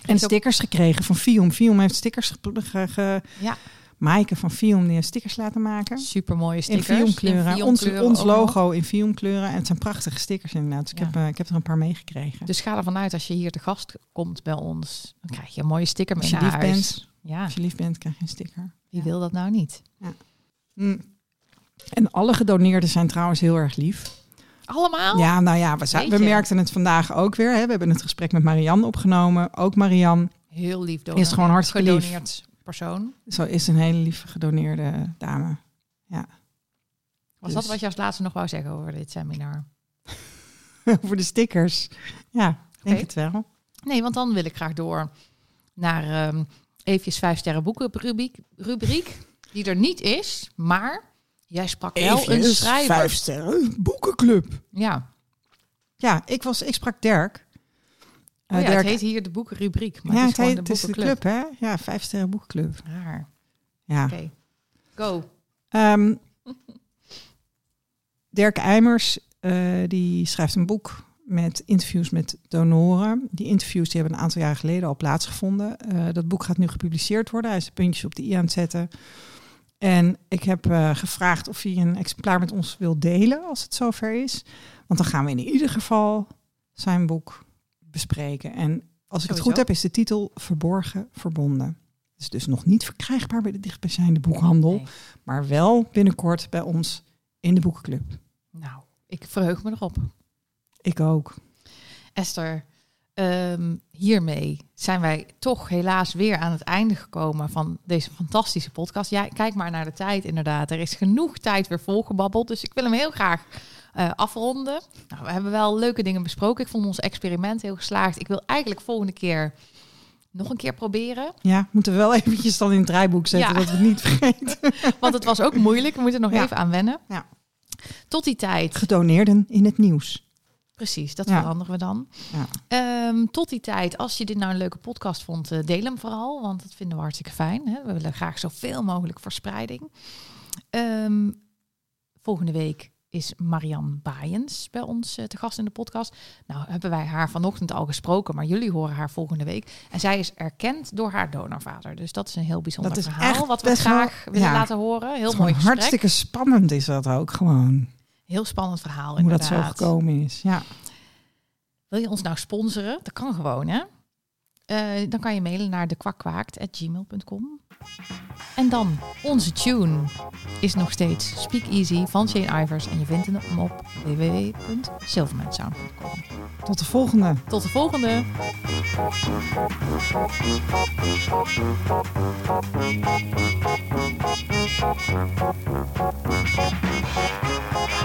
En stickers gekregen van Fium. Fium heeft stickers ge, ge Ja. Maaike van Fium die heeft stickers laten maken. Super mooie In stickers. Fium kleuren. Fium Ons, ons logo in Fium kleuren. En het zijn prachtige stickers inderdaad. Dus ik, Ja. heb, eh, ik heb er een paar meegekregen. Dus ga ervan uit als je hier te gast komt bij ons, dan krijg je een mooie sticker mee Als je naar lief huis. bent. Ja, Als je lief bent, krijg je een sticker. wie wil dat nou niet? Mm. En alle gedoneerden zijn trouwens heel erg lief. Allemaal? Ja, nou ja, we, we merkten het vandaag ook weer. Hè. We hebben het gesprek met Marianne opgenomen. Ook Marianne Heel lief is gewoon hartstikke lief. Persoon. Zo is een hele lieve gedoneerde dame. Was Dus- dat wat je als laatste nog wou zeggen over dit seminar? [LAUGHS] Voor de stickers. Ja, denk Oké. het wel. Nee, want dan wil ik graag door naar ehm Eefjes vijf sterren boeken rubriek, rubriek, die er niet is, maar jij sprak wel een schrijver. Vijf sterren boekenclub. Ja, Ja, ik, was, ik sprak Dirk. Oh ja, het heet hier de boekenrubriek, maar ja, het het, is gewoon heet, de het de club, hè? Ja, vijf sterren boekenclub. Raar. Ja. Oké, go. Ehm, Dirk Eimers, eh, die schrijft een boek met interviews met donoren. Die interviews die hebben een aantal jaren geleden al plaatsgevonden. Eh, dat boek gaat nu gepubliceerd worden. Hij is de puntjes op de i aan het zetten. En ik heb eh, gevraagd of hij een exemplaar met ons wil delen als het zover is. Want dan gaan we in ieder geval zijn boek bespreken. En als ik het Sowieso. goed heb, is de titel Verborgen Verbonden. Het is dus nog niet verkrijgbaar bij de dichtbijzijnde boekhandel, Nee. maar wel binnenkort bij ons in de boekenclub. Nou, ik verheug me erop. Ik ook. Esther, ehm, hiermee zijn wij toch helaas weer aan het einde gekomen van deze fantastische podcast. Ja, kijk maar naar de tijd inderdaad. Er is genoeg tijd weer volgebabbeld, dus ik wil hem heel graag eh, afronden. Nou, we hebben wel leuke dingen besproken. Ik vond ons experiment heel geslaagd. Ik wil eigenlijk volgende keer nog een keer proberen, Ja, moeten we wel eventjes dan in het draaiboek zetten Ja. dat we het niet vergeten. [LAUGHS] want het was ook moeilijk. We moeten nog Ja. even aan wennen. Ja. Tot die tijd. Gedoneerden in het nieuws. Precies, dat Ja. veranderen we dan. Ja. Ehm, tot die tijd, als je dit nou een leuke podcast vond, eh, deel hem vooral, want dat vinden we hartstikke fijn. Hè? We willen graag zoveel mogelijk verspreiding. Ehm, volgende week is Marianne Baaiens bij ons eh, te gast in de podcast. Nou hebben wij haar vanochtend al gesproken, maar jullie horen haar volgende week. En zij is erkend door haar donorvader. Dus dat is een heel bijzonder Dat is verhaal, wat we wel- graag willen ja. laten horen. Heel mooi gesprek. hartstikke spannend is dat ook gewoon. Heel spannend verhaal Hoe dat zo gekomen is. Ja. Wil je ons nou sponsoren? Dat kan gewoon, hè? Eh, dan kan je mailen naar dekwakkwaakt.gmail.com. En dan, onze tune is nog steeds Speak Easy van Shane Ivers. En je vindt hem op www.silvermansound.com. Tot de volgende. Tot de volgende!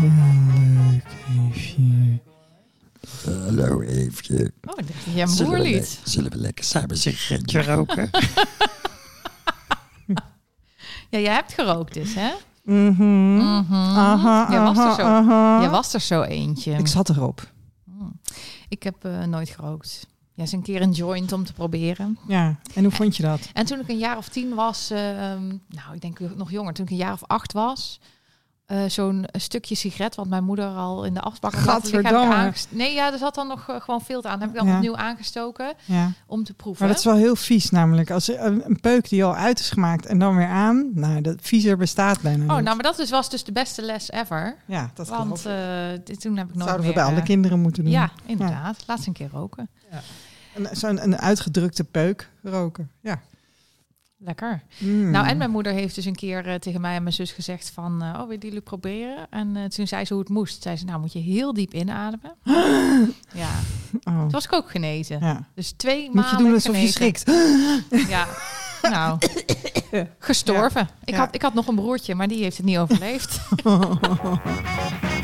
Heel leuk. Eefje. Oh, een Zullen we, zullen we lekker samen een sigaretje roken? [LAUGHS] Ja, jij hebt gerookt dus, hè? Mhm. Mhm. Aha, Jij was er aha, zo. aha. Jij was er zo eentje. Ik zat erop. Mm. Ik heb eh, nooit gerookt. Ja, eens een keer een joint om te proberen. Ja, en hoe vond je dat? En toen ik een jaar of tien was, ehm, nou, ik denk nog jonger, toen ik een jaar of acht was, eh, zo'n stukje sigaret, wat mijn moeder al in de afbak had aangest- Nee, ja, er zat dan nog eh, gewoon veel aan. Heb ik dan Ja. opnieuw aangestoken Ja. om te proeven. Maar dat is wel heel vies namelijk. Als een, een peuk die al uit is gemaakt en dan weer aan. Nou, dat viezer bestaat bijna Oh, niet. nou, maar dat dus was dus de beste les ever. ja, dat Want eh, dit- toen heb ik nooit zouden we bij alle kinderen moeten doen. Ja, inderdaad. Laat ze een keer roken. Een- Zo'n een uitgedrukte peuk roken. Ja. Lekker. Mm. Nou, en mijn moeder heeft dus een keer eh, tegen mij en mijn zus gezegd van... eh, oh, willen jullie proberen? En eh, toen zei ze hoe het moest. Zei ze, nou moet je heel diep inademen. [GASPS] ja, Oh. toen was ik ook genezen. Ja. Dus twee Moet je maanden doen alsof je schrikt. [GASPS] Ja, nou, gestorven. Ik, had, ik had nog een broertje, maar die heeft het niet overleefd. [LAUGHS]